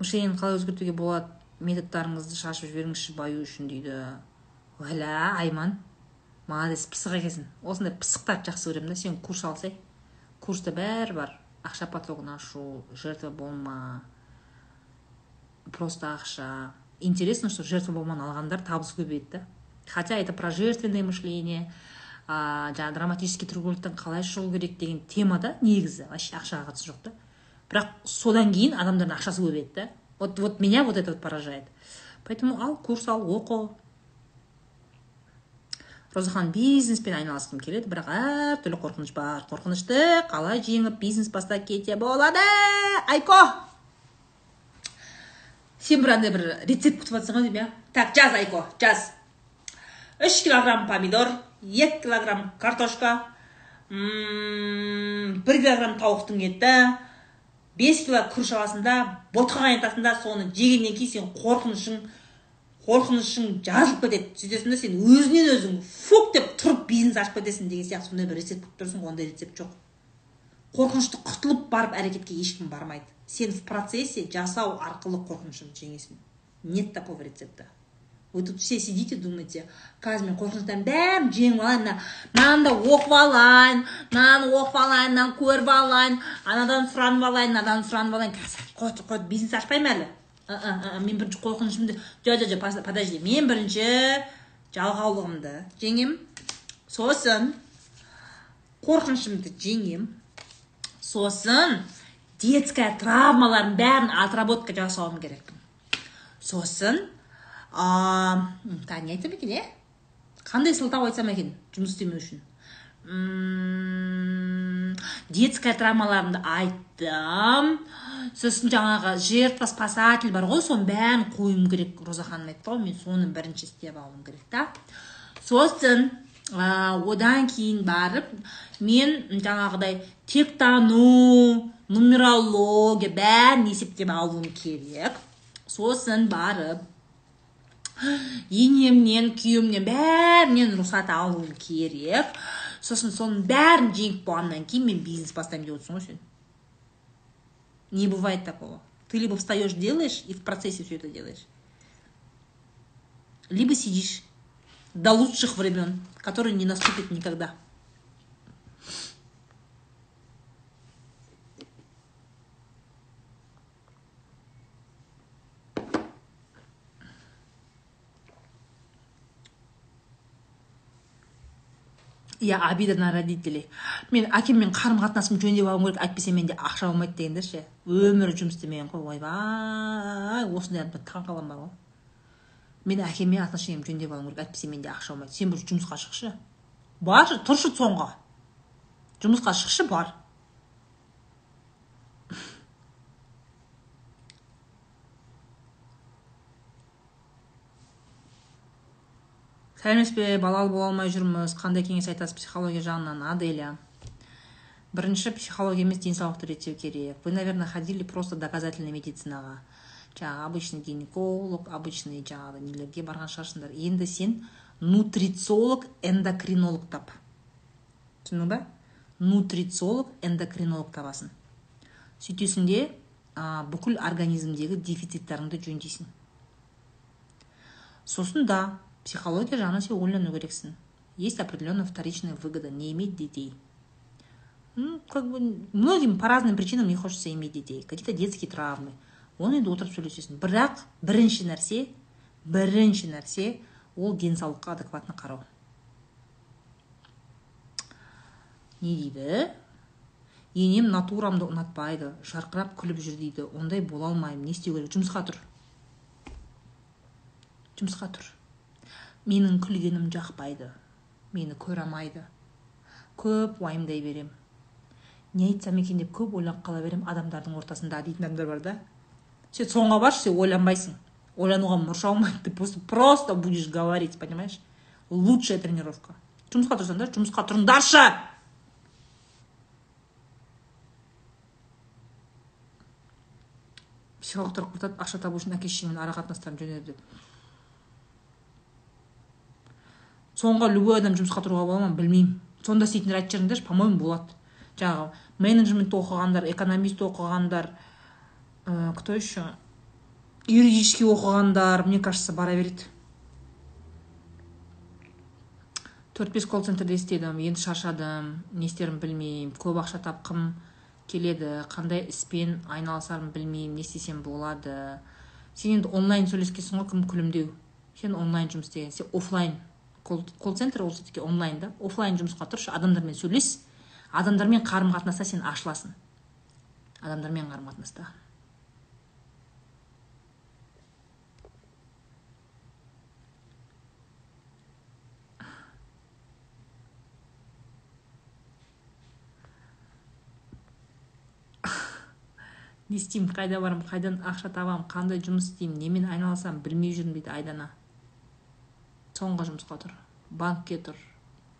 Мышлениені қалай өзгертуге болады? Методтарыңызды шашып жіберіңізші баю үшін дейді. Уәлә айман. Молодец пысық екенсің. Осындай пысықтарды жақсы көремін да сен курс алсай. Курста бәрі бар. Ақша потогын ашу жертва болма. Просто ақша интересно что жертва болманы алғандар табысы көбейеді да. Хотя это про жертвенное мышление а, жаңағы драматический треугольниктен қалай шығу керек деген темада негізі. Вообще ақшаға қатысы жоқ та бірақ содан кейін адамдардың ақшасы көбейеді да. Вот вот меня вот это вот поражает. Поэтому ал курс ал оқы розахан бизнеспен айналысқым келеді бірақ әртүрлі қорқыныш бар. Қорқынышты қалай жеңіп бизнес бастап кете болады? Айко! Сен бір андай бір рецепт күтіп жатрсың ғой деймін иә? Так жаз айко жаз. Үш килограмм помидор екі килограмм картошка бір килограмм тауықтың еті бес кило күріш аласың да ботқа қайнатасың да соны жегеннен кейін сен қорқынышың. Қорқынышың жазылып кетеді сөйтесің да сен өзінен өзің фук деп тұрып бизнес ашып кетесің деген сияқты сондай бір рецепт күтіп тұрсың ондай рецепт жоқ. Қорқынышты құтылып барып әрекетке ешкім бармайды. Сен в процессе жасау арқылы қорқынышыңды жеңесің. Нет такого рецепта. Вы тут все сидите думаете қазір мен қорқыныштардың бәрін жеңіп алайын мына мынаны оқып алайын мынаны оқып алайын мынаны көріп алайын анадан сұранып алайын мынадан сұранып алайын. Қазір бизнес ашпаймын әлі. Мен бірінші қорқынышымды жо жо жо подожди мен бірінші жалқаулығымды жеңем. Сосын қорқынышымды жеңем. Сосын детская травмалардың бәрін отработка жасауым керекпін. Сосын тағы не айтсам екен иә қандай сылтау айтсам екен жұмыс істемеу үшін? Детская травмаларымды айттым сосын жаңағы жертва спасатель бар ғой соның бәрін қоюым керек. Роза ханым айтты ғой мен соны бірінші істеп алуым керек та. Сосын ә, одан кейін барып мен жаңағыдай тектану нумерология бәрін есептеп алуым керек. Сосын барып енемнен күйеуімнен бәрінен рұқсат алуым керек. сосын соның бәрін жеңіп болғаннан кейін мен бизнес бастаймын деп отырсың ғой сен не бывает такого ты либо встаешь делаешь и в процессе все это делаешь либо сидишь до лучших времен которые не наступят никогда Иә обида на родителей. Мен әкеммен қарым қатынасымды жөндеп алуым керек әйтпесе менде ақша болмайды дегендер ше өмірі жұмыс істемеген ғой ойбай осындай адамдар таңқаламын бар ғой. Мен әкеммен отношениямды жөндеп алуым керек әйтпесе менде ақша болмайды сен бір жұмысқа шықшы. Баршы тұршы соңға жұмысқа шықшы бар. Сәлеметсіз бе балалы бола алмай жүрміз. Қандай кеңес айтасыз психология жағынан? Аделя. Бірінші психология емес денсаулықты реттеу керек. Вы наверное ходили просто доказательный медицинаға. Жаңағы обычный гинеколог обычный жаңағы нелерге барған шығарсыңдар. Енді сен нутрициолог эндокринолог тап. Түсіндің ба? Нутрициолог эндокринолог табасың. Сөйтесің де ә, бүкіл организмдегі дефициттарыңды жөндейсің. Сосын да психология жағынан сен ойлану керексің есть определенная вторичная выгода не иметь детей. Ну как бы многим по разным причинам не хочется иметь детей. Какие то детские травмы. Оны енді отырып сөйлесесің бірақ бірінші нәрсе бірінші нәрсе ол денсаулыққа адекватно қарау. Не дейді? Енем натурамды ұнатпайды жарқырап күліп жүр дейді. Ондай бола алмаймын. Не істеу керек? Жұмысқа тұр. Жұмысқа тұр. Менің күлгенім жақпайды. Мені көре алмайды. Көп уайымдай берем. Не айтсам екен деп көп ойланып қала берем адамдардың ортасында дейтін адамдар бар да. Сен соңға баршы сен ойланбайсың. Ойлануға мұрша болмайды ты просто просто будешь говорить понимаешь? Лучшая тренировка. Жұмысқа тұрсаңдар жұмысқа тұрыңдаршы! Психологтар құртады ақша табу үшін әке шешеңмен ара қатынастарын деп соңға любой адам жұмысқа тұруға бола ма білмеймін. Сонда істейтіндер айтып жіберіңдерші по моему болады. Жаңағы менеджмент оқығандар экономист оқығандар ә, кто еще юридический оқығандар мне кажется бара береді. Төрт бес колл центрде істедім енді шаршадым не істерімді білмеймін көп ақша тапқым келеді қандай іспен айналысарымды білмеймін не істесем болады. Сен енді онлайн сөйлескенсің ғой кім күлімдеу? Сен онлайн жұмыс істеген сен офлайн колл центр ол все таки онлайн да? Оффлайн жұмысқа тұршы адамдармен сөйлес адамдармен қарым қатынаста сен ашыласың. Адамдармен қарым қатынаста не істеймін қайда барамын қайдан ақша табамын қандай жұмыс істеймін немен айналысамын білмей жүрмін дейді айдана соңғы жұмысқа тұр банкке тұр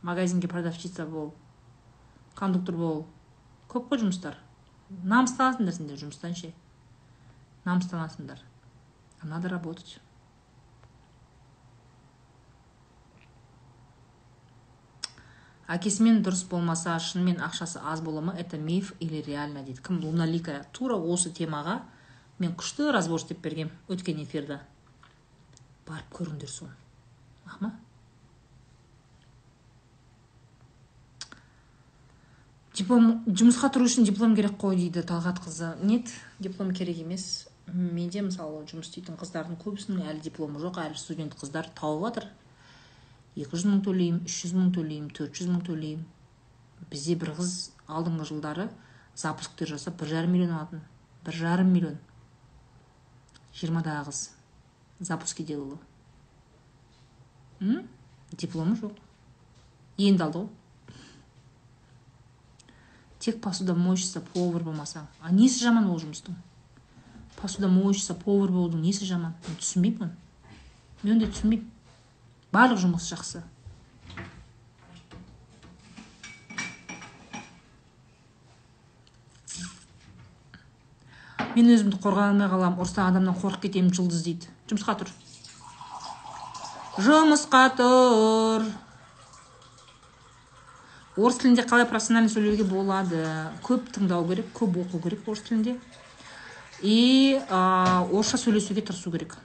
магазинге продавщица бол кондуктор бол. Көп қой жұмыстар. Намыстанасыңдар сендер жұмыстан ше намыстанасыңдар надо работать. Әкесімен дұрыс болмаса шынымен ақшасы аз бола ма? Это миф или реально дейді? Кім? Луналика. Тура осы темаға мен күшті разбор істеп бергем өткен эфирда барып көріңдер соны. Диплом жұмысқа тұру үшін диплом керек қой дейді талғат қызы. Нет диплом керек емес. Менде мысалы жұмыс істейтін қыздардың көбісінің әлі дипломы жоқ әлі студент қыздар тауып жатыр. екі жүз мың төлеймін үш жүз мың төлеймін төрт жүз мың төлеймін. Бізде бір қыз алдыңғы жылдары запусктер жасап бір жарым миллион алатын. Бір жарым миллион. Жиырмадағы қыз запускиде ұлы дипломы жоқ енді алды ғой тек посудомойщица повар болмасаң а несі жаман ол жұмыстың посудомойщица повар болудың несі жаман мен түсінбеймін оны мен ондай түсінбеймін барлық жұмыс жақсы мен өзімді қорғай алмай қаламын ұрысқан адамнан қорқып кетемін жұлдыз дейді. Жұмысқа тұр. Жұмысқа тұр. Орыс тілінде қалай профессионально сөйлеуге болады? Көп тыңдау керек көп оқу керек орыс тілінде. И орысша сөйлесуге тырысу керек.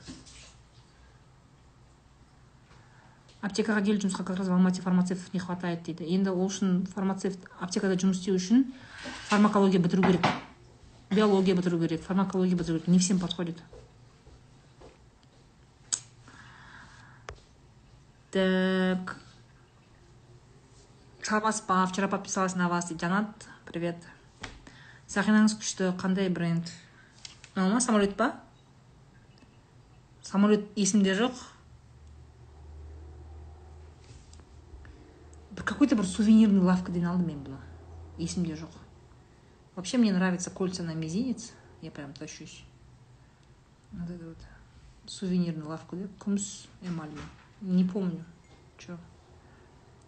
Аптекаға келіп жұмысқа как раз в алмате фармацевтов не хватает дейді. Енді ол үшін фармацевт аптекада жұмыс істеу үшін фармакология бітіру керек. Биология бітіру керек фармакология бітіру керек. Не всем подходит. Так. Саламатсыз ба? Вчера подписалась на вас дейді привет. Сақинаңыз күшті. Қандай бренд? Мынау ма самолет па? Самолет есімде жоқ. Какой-то бір сувенирный лавкадан алдым мен бұны. Есімде жоқ. Вообще мне нравится кольца на мизинец. Я прям тащусь. Вот это вот. Сувенирный лавка да? Күміс эмальный не помню что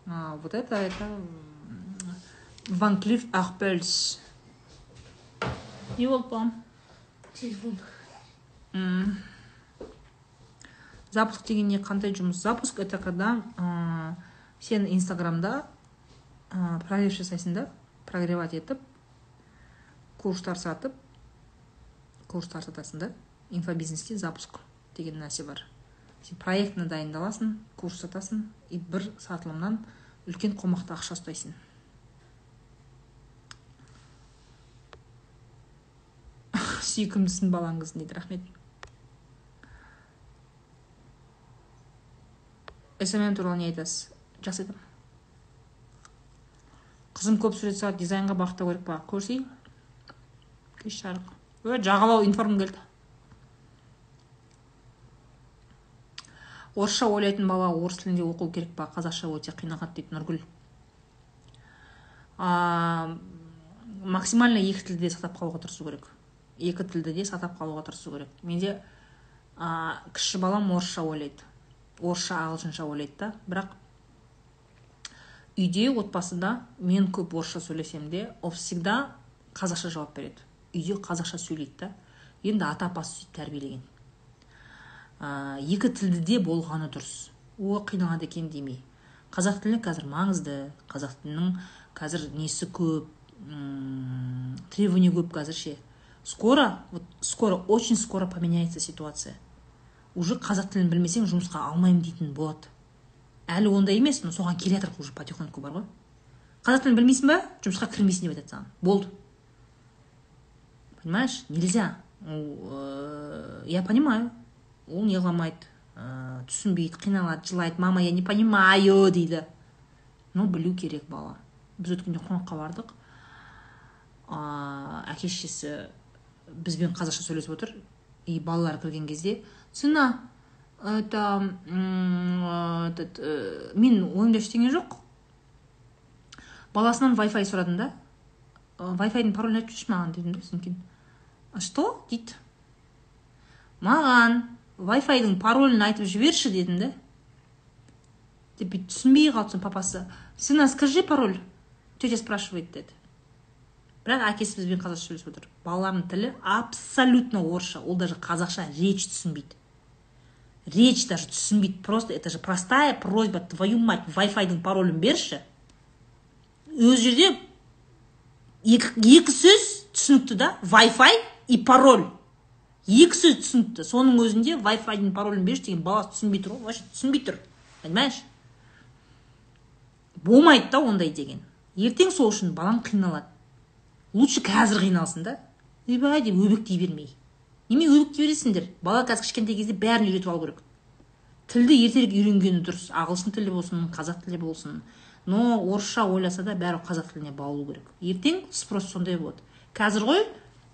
а вот это это ван клифф арпельс. Не болды балам телефон запуск деген не қандай жұмыс запуск это когда сен инстаграмда ә, прогресс жасайсың да? Прогревать етіп курстар сатып курстар сатасың да? Инфобизнесте запуск. Деген нәрсе бар сен проектіне дайындаласың курс сатасың и бір сатылымнан үлкен қомақты ақша ұстайсың. Сүйкімдісің балаңыз дейді рахмет. Смм туралы не айтасыз? Жақсы айтамын қызым көп сурет салады дизайнға бағыттау керек па? Көрсей. Кеш жарық. Ө жағалау информ келді. Орысша ойлайтын бала орыс тілінде оқу керек па? Қазақша өте қинағады дейді нұргүл. Максимально екі тілде сатап қалуға тырысу керек. Екі тілді де сатап қалуға тырысу керек. Менде ә, кіші балам орысша ойлайды. Орысша ағылшынша ойлайды да. Бірақ үйде отбасыда мен көп орысша сөйлесем де ол всегда қазақша жауап береді. Үйде қазақша сөйлейді да. Енді ата апасы сөйтіп тәрбиелеген. Ә, екі тілді де болғаны дұрыс. О қиналады екен демей. Қазақ тілі қазір маңызды. Қазақ тілінің қазір несі көп? Требование көп қазір ше? Скоро вот скоро очень скоро поменяется ситуация. Уже қазақ тілін білмесең жұмысқа алмаймын дейтін болады. Әлі ондай емес но соған келе жатырмық уже потихоньку бар ғой. Қазақ тілін білмейсің ба? Жұмысқа кірмейсің деп айтады саған. Болды. Понимаешь? Нельзя. Э, я понимаю. Ол не қыламайды ә, түсінбейді қиналады жылайды. Мама я не понимаю дейді. Но білу керек бала. Біз өткенде қонаққа бардық. Ә, әке шешесі бізбен қазақша сөйлесіп отыр. И балалар кірген кезде сына это этот э, мен ойымда ештеңе жоқ баласынан вай фай сұрадым да. Вай файдың паролін айтып жіберші маған? дедім да содан кейін что? дейді. Маған вай файдың паролін айтып жіберші дедім да деп бүйтіп түсінбей қалды папасы. Сына скажи пароль? Тетя спрашивает деді бірақ әкесі бізбен қазақша сөйлесіп отыр. Балалардың тілі абсолютно орысша. Ол даже қазақша речь түсінбейді. Речь даже түсінбейді просто. Это же простая просьба. Твою мать вай файдың паролін берші. Өз жерде екі, екі сөз түсінікті да. Вай фай и пароль. Екі сөз түсінікті соның өзінде вай файдың паролін берші деген баласы түсінбей тұр ғой. Вообще түсінбей тұр. Понимаешь? Болмайды да ондай деген. Ертең сол үшін балам қиналады. Лучше қазір қиналсын да. Ойбай деп өбектей бермей. Неме өбектей бересіңдер? Бала қазір кішкентай кезде бәрін үйретіп алу керек. Тілді ертерек үйренгені дұрыс. Ағылшын тілі болсын қазақ тілі болсын. Но орысша ойласа да бәрі қазақ тіліне баулу керек. Ертең спрос сондай болады. Қазір ғой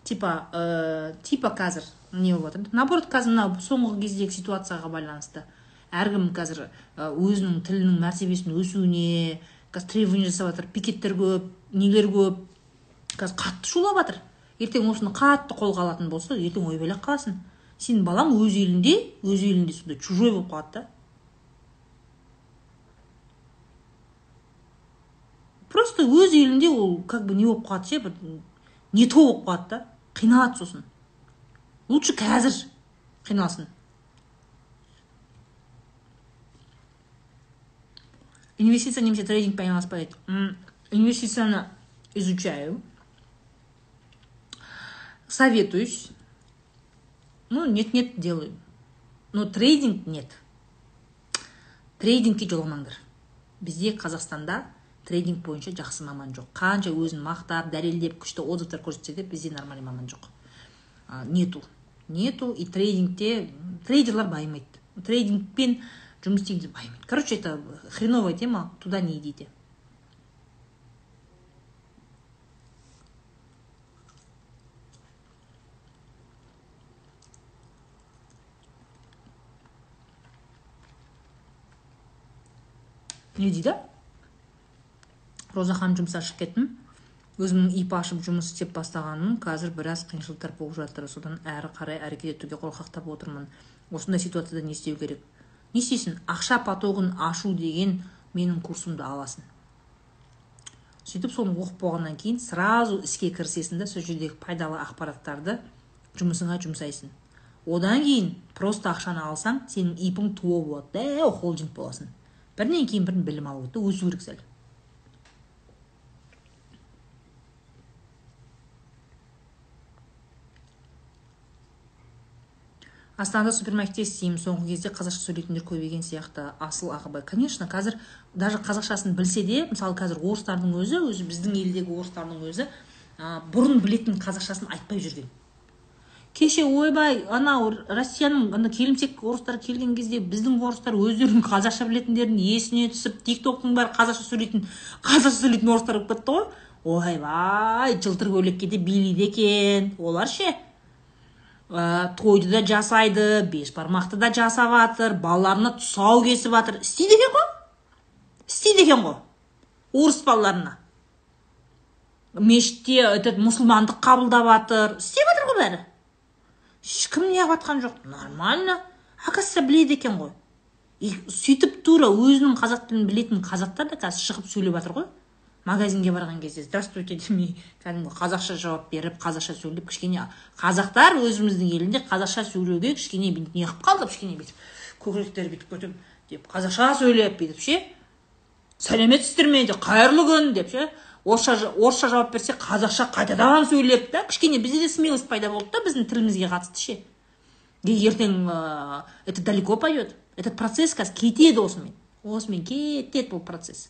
типа ә, типа қазір. Не болып жатыр наоборот қазір мына соңғы кездегі ситуацияға байланысты. Әркім қазір өзінің тілінің мәртебесінің өсуіне қазір требование жасап жатыр пикеттер көп нелер көп қазір қатты шулап жатыр. Ертең осыны қатты қолға алатын болса ертең ойбайлап қаласың. Сенің балаң өз елінде өз елінде сондай чужой болып қалады да. Просто өз елінде ол как бы не болып қалады ше бір не то болып қалады да. Қиналады сосын. Лучше қазір қиналсын инвестиция немесе трейдингпен айналыспайды инвестицияны изучаю советуюсь ну нет нет делаю но трейдинг нет трейдингке жоламаңдар бізде қазақстанда трейдинг бойынша жақсы маман жоқ. Қанша өзін мақтап дәлелдеп күшті отзывтар көрсетсе де бізде нормальный маман жоқ. А, нету. Нету и трейдингте трейдерлар байымайды трейдингпен жұмыс істейді байымайды короче это хреновая тема туда не идите. Не дейді роза ханым жұмысқа шығып кеттім. Өзімнің ип ашып жұмыс істеп бастағаным қазір біраз қиыншылықтар болып жатыр. Содан әрі қарай әрекет етуге қорқақтап отырмын. Осындай ситуацияда не істеу керек? Не істейсің? Ақша потогын ашу деген менің курсымды аласың. Сөйтіп соны оқып болғаннан кейін сразу іске кірісесің да сол жердегі пайдалы ақпараттарды жұмысыңа жұмсайсың. Одан кейін просто ақшаны алсаң сенің ипің туы болады дәу холдинг боласың. Бірінен кейін бірін білім керек өсу керек сәл. Астанада супермаркетте істеймін соңғы кезде қазақша сөйлейтіндер көбейген сияқты. Асыл ағыбай. Конечно қазір даже қазақшасын білсе де мысалы қазір орыстардың өзі өзі біздің елдегі орыстардың өзі ә, бұрын білетін қазақшасын айтпай жүрген. Кеше ойбай анау россияның ана келімсек орыстар келген кезде біздің орыстар өздерінің қазақша білетіндерін есіне түсіп тик токтың бәрі қазақша сөйлейтін қазақша сөйлейтін орыстар болып кетті ғой. Ойбай жылтыр көйлекке де билейді екен. Олар ше? Ә, тойды да жасайды бес бармақты да жасап жатыр балаларына тұсау кесіп жатыр істейді екен ғой. Істейді екен ғой. Орыс балаларына. Мешітте этот мұсылмандық қабылдап жатыр істеп жатыр ғой бәрі. Ешкім неғып жатқан жоқ. Нормально. Оказывается біледі екен ғой. И сөйтіп тура өзінің қазақ тілін білетін қазақтар да қазір шығып сөйлеп жатыр ғой. Магазинге барған кезде здравствуйте демей кәдімгі қазақша жауап беріп қазақша сөйлеп кішкене қазақтар өзіміздің елінде қазақша сөйлеуге кішкене не қылып қалды кішкене бүйтіп көкіректері бүйтіп көтеріп деп қазақша сөйлеп бүйтіп ше сәлеметсіздер ме деп қайырлы күн деп ше орысша орысша жауап берсе қазақша қайтадан сөйлеп та кішкене бізде де смелость пайда болды да біздің тілімізге қатысты ше. Ертең это далеко пойдет этот процесс қазір кетеді осымен. Осымен кетеді бұл процесс.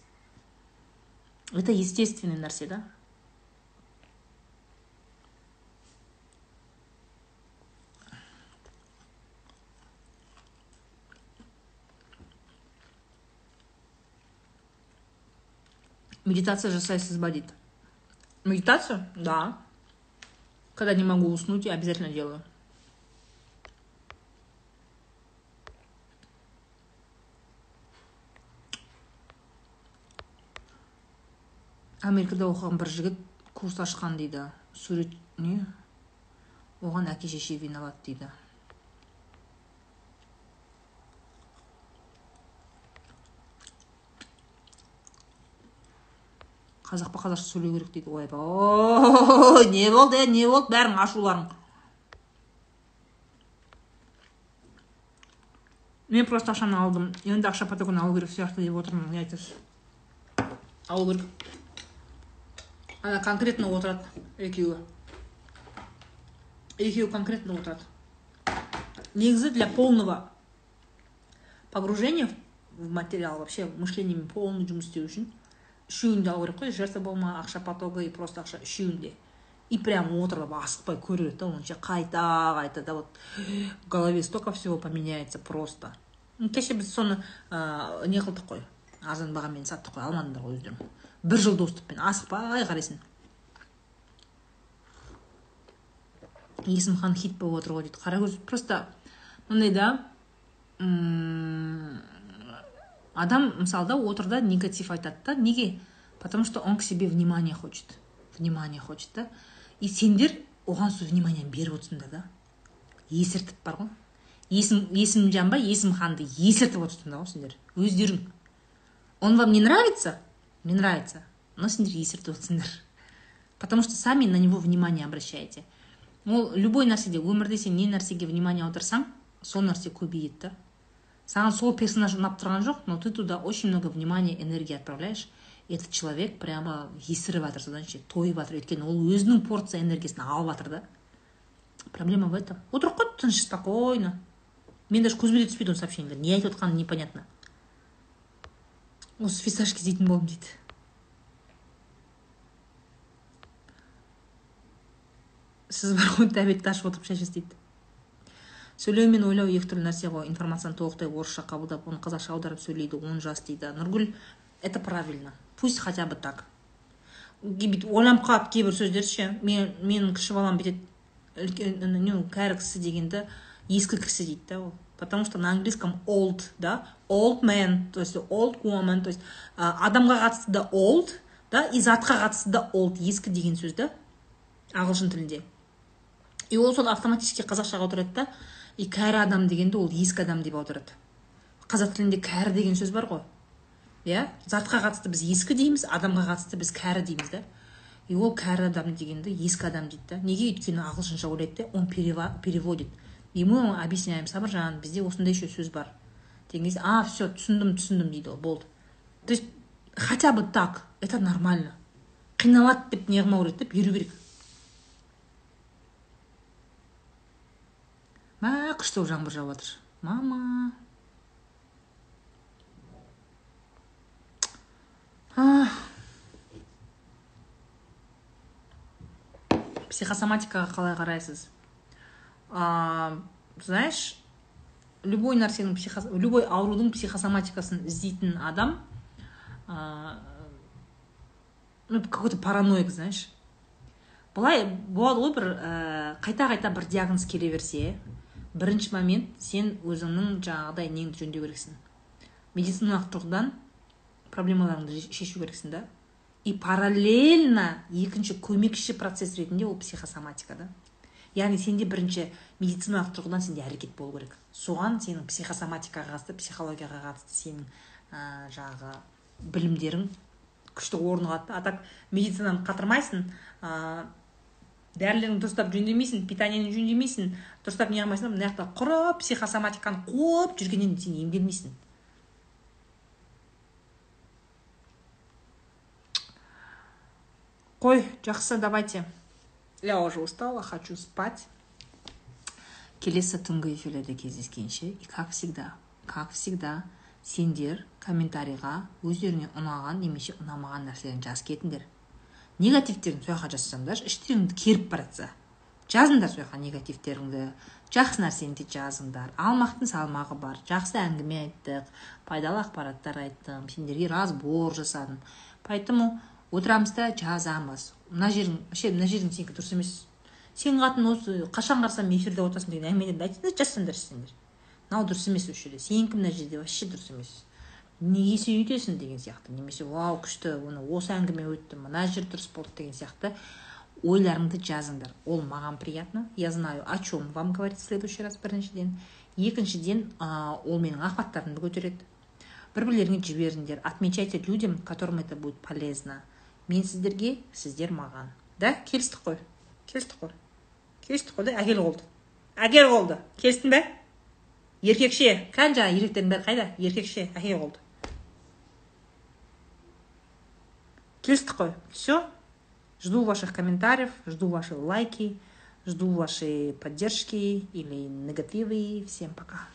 Это естественный нәрсе да? Медитация жасайсыз ба дейді медитацию? Да. Когда не могу уснуть я обязательно делаю америкада оқыған бір жігіт курс ашқан дейді. Сурет не? Оған әке шеше виноват дейді. Қазақпа қазақша сөйлеу керек дейді ойбай не болды не болды бәрің ашуларың. Мен просто ақшаны алдым. Енді ақша потогын алу керек сияқты деп отырмын не айтасыз алу керек. ана конкретно отырады екеуі екеуі конкретно отырады негізі для полного погружения в материал вообще мышлениямен полный жұмыс істеу үшін үшеуін де алу керек қой жертва болма ақша потогы и просто ақша үшеуін де и прям отырып асықпай көреді да оны ше қайта қайта да вот в голове столько всего поменяется просто кеше біз соны ә, не қылдық қой арзан бағамен саттық қой алмадыңдар ғой өздерің. Бір жыл достықпен асықпай қарайсың. Есімхан хит болып отыр ғой дейді. Қаракөз просто мындай да адам мысалы да отыр да негатив айтады да неге? Потому что он к себе внимание хочет внимание хочет да. И сендер оған сол внимание беріп отырсыңдар да. Есіртіп бар ғой. Есім есімжан ба есімханды есіртіп отырсыңдар ғой сендер. Өздерің. Он вам не нравится? Не нравится. Но есіртіп отырсыңдар потому что сами на него внимание обращаете. Ол любой нәрседе өмірде сен не нәрсеге внимание аударсаң сол нәрсе көбейеді да саған сол персонаж ұнап тұрған жоқ но ты туда очень много внимания энергии отправляешь. Этот человек прямо есіріп жатыр содан ше тойып жатыр өйткені ол өзінің порция энергиясын алып жатыр да? Проблема в этом. Отырып қой тыныш спокойно. Мен даже көзіме де түспейді оның сообщениелері не айтып жатқаны непонятно осы фисташки іздейтін болдым дейді сіз бар ғой тәбетті ашып отырып дейді сөйлеу мен ойлау екі түрлі нәрсе ғой информацияны толықтай орысша қабылдап оны қазақша аударып сөйлейді он жас дейді нұргүл это правильно. Пусть хотя бы так. Бүйтіп ойланып қалады кейбір сөздер ше мен менің кіші балам бүйтеді үлкен кәрі кісі дегенді ескі кісі дейді да ол. Потому что на английском old да old man то есть old woman то есть адамға қатысты да old да и затқа қатысты да old ескі деген сөз да ағылшын тілінде. И ол соны автоматически қазақшаға аударады да и кәрі адам дегенді ол ескі адам деп аударады қазақ тілінде кәрі деген сөз бар ғой. Иә? Затқа қатысты біз ескі дейміз адамға қатысты біз кәрі дейміз да. И ол кәрі адам дегенді ескі адам дейді да. Неге өйткені ағылшынша ойлайды да он переводит. Мы объясняем сабыржан бізде осындай еще сөз бар. Деген кезде а все түсіндім түсіндім дейді ол болды. То есть хотя бы так это нормально. Қиналады деп не қылмау керек та беру керек. Мә күшті жаңбыр жауып жатыр. Мама. Психосоматикаға қалай қарайсыз? А, знаешь любой нәрсенің психо... любой аурудың психосоматикасын іздейтін адам а, ну какой то параноик знаешь. Былай болады ғой бір ә, қайта қайта бір диагноз келе берсе бірінші момент сен өзіңнің жаңағыдай неңді жөндеу керексің. Медициналық тұрғыдан проблемаларыңды шешу керексің да. И параллельно екінші көмекші процесс ретінде ол психосоматика да. Яғни сенде бірінші медициналық тұрғыдан сенде әрекет болу керек. Соған сенің психосоматикаға қатысты психологияға қатысты сенің ә, жаңағы білімдерің күшті орын алады. А так медицинаны қатырмайсың ә, дәрілеріңді дұрыстап жөндемейсің питаниені жөндемейсің дұрыстап не қылмайсың мына жақта құр психосоматиканы қуып жүргеннен сен емделмейсің қой жақсы давайте. Я уже устала хочу спать. Келесі түнгі эфирлерде кездескенше и как всегда как всегда сендер комментарийға өздеріңе ұнаған немесе ұнамаған нәрселерін жазып кетіңдер. Негативтерін сол жаққа жазсаңдаршы іштеріңді керіп бара жатса жазыңдар сол жаққа негативтеріңді. Жақсы нәрсені де жазыңдар. Алмақтың салмағы бар. Жақсы әңгіме айттық пайдалы ақпараттар айттым сендерге разбор жасадым. Поэтому отырамыз да жазамыз. Мына жерің вообще мына жерің сенікі дұрыс емес. Сен қатын осы қашан қарасам эфирде отырасың деген әңгімелерді айтыңдар жазсаңдаршы сендер. Мынау дұрыс емес осы жерде сенікі мына жерде вообще дұрыс емес. Неге сен өйтесің деген сияқты. Немесе вау күшті оны осы әңгіме өтті мына жер дұрыс болды деген сияқты ойларыңды жазыңдар. Ол маған приятно. Я знаю о чем вам говорить в следующий раз біріншіден. Екіншіден ә, ол менің охваттарымды көтереді. Бір бірлеріңе жіберіңдер. Отмечайте людям которым это будет полезно. Мен сіздерге сіздер маған да келістік қой келістік қой. Келістік қой да әкел қолды әкел қолды келістің бе? Еркекше. Кәне жаңағы еркектердің бәрі қайда? Еркекше әкел қолды келістік қой. Все жду ваших комментариев жду ваши лайки жду ваши поддержки или негативы. Всем пока.